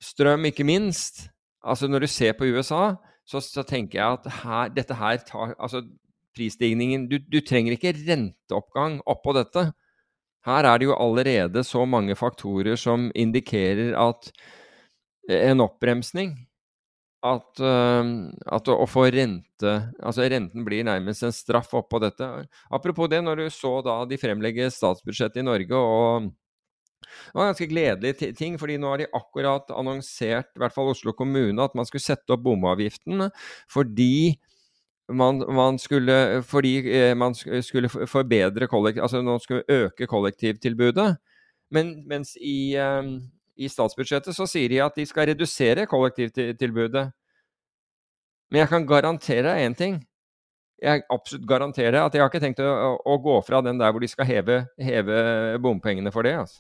strøm, ikke minst. Altså Når du ser på USA, så, så tenker jeg at her, dette her tar altså prisstigningen du, du, trenger ikke renteoppgang oppå dette. Her er det jo allerede så mange faktorer som indikerer at en oppbremsning at, at å, få rente Altså renten blir nærmest en straff oppå dette. Apropos det, når du så da de fremlegge statsbudsjettet i Norge og det var ganske gledelig ting, fordi nå har de akkurat annonsert, i hvert fall Oslo kommune, at man skulle sette opp bomavgiften fordi man, man, skulle, fordi eh, man skulle forbedre kollektiv, altså man skulle øke kollektivtilbudet. Men, mens i, i, statsbudsjettet så sier de at de skal redusere kollektivtilbudet. Men jeg kan garantere deg én ting. Jeg absolutt garanterer at jeg har ikke tenkt å, å, gå fra den der hvor de skal heve, heve bompengene for det. Altså.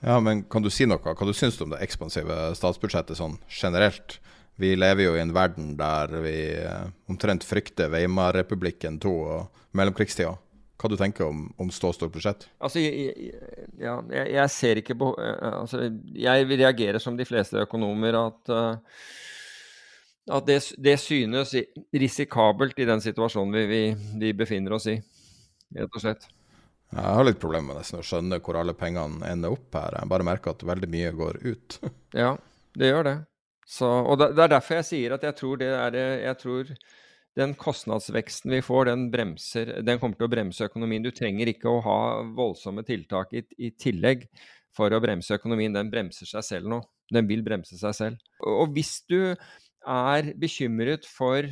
Ja, men kan du si noe? Hva du syns om det ekspansive statsbudsjettet sånn generelt? Vi lever jo i en verden der vi eh, omtrent frykter Weimar-republikken 2 og mellomkrigstida. Hva du tenker om, om stå stort budsjett? Altså, jeg, ja, jeg, jeg, ser ikke på eh, altså, Jeg reagerer som de fleste økonomer at, uh, at det, det, synes risikabelt i den situasjonen vi, vi, vi, befinner oss i, rett og slett. Jeg har litt problemer med nesten å skjønne hvor alle pengene ender opp her. Jeg bare merker at veldig mye går ut. ja, det gjør det. Så, og det, er derfor jeg sier at jeg tror, det er, jeg tror den kostnadsveksten vi får, den, bremser, den kommer til å bremse økonomien. Du trenger ikke å ha voldsomme tiltak i, i tillegg for å bremse økonomien. Den bremser seg selv nå. Den vil bremse seg selv. Og hvis du er bekymret for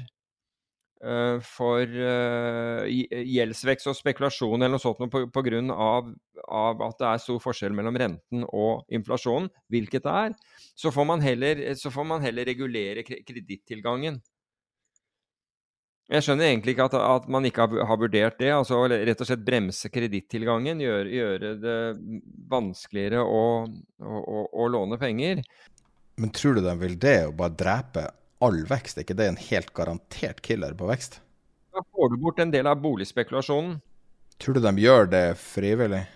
Uh, for uh, gjeldsvekst og spekulasjon eller noe sånt på, på grunn av, av, at det er stor forskjell mellom renten og inflasjonen, hvilket det er, så får man heller, får man heller regulere kredittilgangen. Jeg skjønner egentlig ikke at, at man ikke har, har, vurdert det. altså Rett og slett bremse kredittilgangen, gjøre, gjøre, det vanskeligere å, å, å, å låne penger. Men tror du de vil det, å bare drepe all vekst, er ikke det en helt garantert killer på vekst? Da får du bort en del av boligspekulasjonen. Tror du de gjør det frivillig?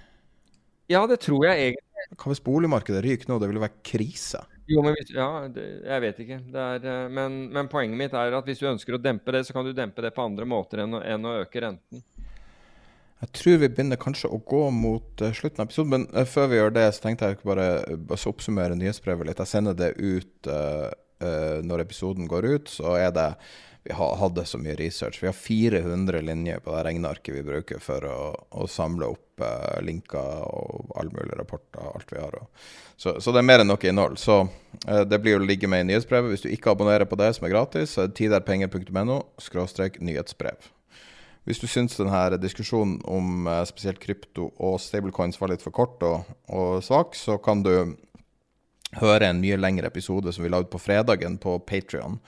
Ja, det tror jeg egentlig. Hva hvis boligmarkedet ryker nå? Det vil være krise. Jo, men ja, det, jeg vet ikke. Er, eh, men, men, poenget mitt er at hvis du ønsker å dempe det, så kan du dempe det på andre måter enn enn å øke renten. Jeg tror vi begynner kanskje å gå mot uh, slutten av episoden, men uh, før vi gjør det, så tenkte jeg bare å oppsummere nyhetsbrevet litt. Jeg sender det ut uh, når episoden går ut, så er det Vi hadde så mye research. Vi har 400 linjer på det regnearket vi bruker for å, å samle opp eh, linker og alle mulige rapporter. alt vi har. Så, så, det er mer enn nok innhold. Så eh, det blir å ligge med i nyhetsbrevet. Hvis du ikke abonnerer på det, som er gratis, så er det tiderpenger.no nyhetsbrev. Hvis du syns denne diskusjonen om spesielt krypto og stablecoins var litt for kort og, og svak, så kan du høre en mye lengre episode som vi la ut på fredagen på Patrion.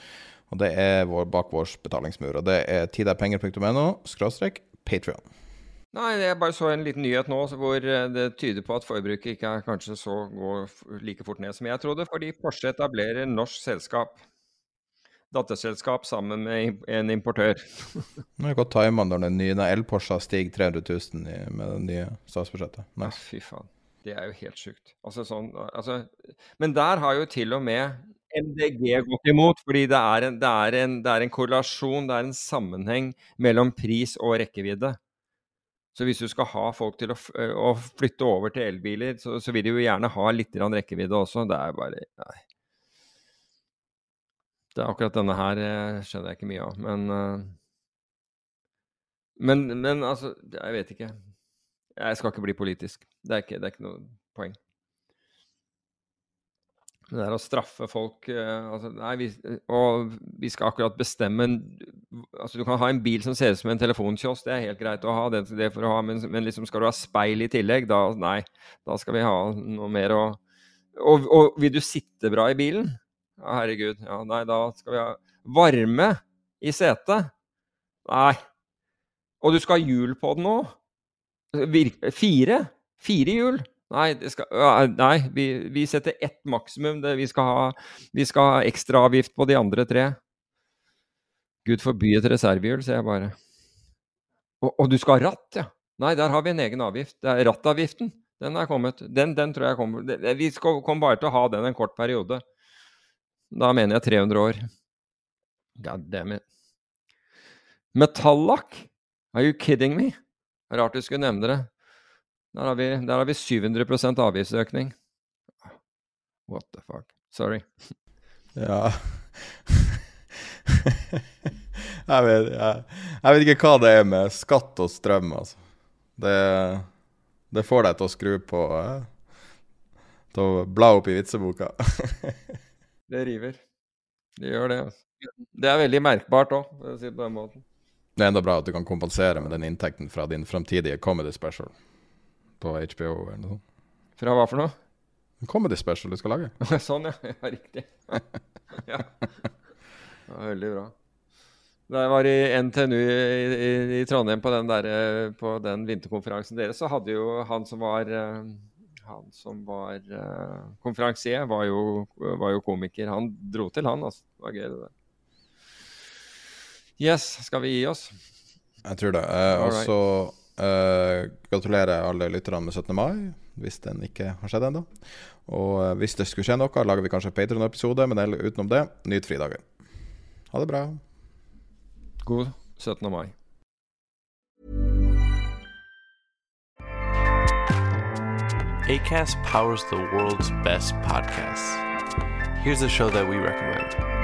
Og det er vår, bak vår betalingsmur. Og det er tiderpenger.no skråstrek Patrion. Nei, jeg bare så en liten nyhet nå hvor eh, det tyder på at forbruket ikke er kanskje så går like fort ned som jeg trodde, fordi Porsche etablerer norsk selskap. Datterselskap sammen med en importør. Nå er godt tima når den nye el-Porscha stiger 300 000 i, med det nye statsbudsjettet. Nice. Fy faen. Det er jo helt sjukt. Altså, sånn, altså, men der har jo til og med MDG gått imot, fordi det er, en, det, er en, det er en korrelasjon, det er en sammenheng mellom pris og rekkevidde. Så hvis du skal ha folk til å, å flytte over til elbiler, så, så, vil de jo gjerne ha litt rekkevidde også. Det er bare Nei. Det er akkurat denne her skjønner jeg ikke mye av, men men, men altså Jeg vet ikke. Jeg skal ikke bli politisk. Det er ikke, det ikke noe poeng. Det der å straffe folk uh, altså, Nei, vi, og vi skal akkurat bestemme altså Du kan ha en bil som ser ut som en telefonkiosk, det er helt greit å ha det, det for å ha, men, men liksom skal du ha speil i tillegg, da nei. Da skal vi ha noe mer å og, og vil du sitte bra i bilen? Ja, herregud. Ja, nei, da skal vi ha varme i setet. Nei. Og du skal ha hjul på den òg? Fire? Fire hjul? Nei, skal, nei vi, vi, setter ett maksimum. Det, vi, skal ha, vi skal ha ekstraavgift på de andre tre. Gud forby et reservehjul, sier jeg bare. Og, og, du skal ha ratt, ja? Nei, der har vi en egen avgift. Det er rattavgiften. Den er kommet. Den, den tror jeg kommer Vi kommer bare til å ha den en kort periode. Da mener jeg 300 år. God damn it. Metallakk? Are you kidding me? Rart du skulle nevne det. Der har vi, der har vi 700% avgiftsøkning. What the fuck. Sorry. Ja jeg, vet, jeg, jeg, vet, ikke hva det er med skatt og strøm, altså. Det, det får deg til å skru på eh? Til å bla opp i vitseboka. det river. Det gjør det. Altså. Det er veldig merkbart òg, for å si det på den måten. Det er enda bra at du kan kompensere med den inntekten fra din framtidige comedy special på HBO eller noe sånt. Fra hva for noe? En comedy special du skal lage. sånn, ja. ja riktig. ja. ja. Veldig bra. Da jeg var i NTNU i, i, i Trondheim på den, der, på den, vinterkonferansen deres, så hadde jo han som var han som var uh, konferansier, var var jo, komiker. Han dro til, han. altså. Det var gøy, det der. Yes, skal vi gi oss? Jeg tror det. Eh, og så Uh, gratulerer alle lytterne med 17. mai, hvis den ikke har skjedd ennå. Og uh, hvis det skulle skje noe, lager vi kanskje en Patron-episode, men utenom det, nyt fridagen. Ha det bra. God 17. mai. ACAST powers the world's best podcasts. Here's a show that we recommend.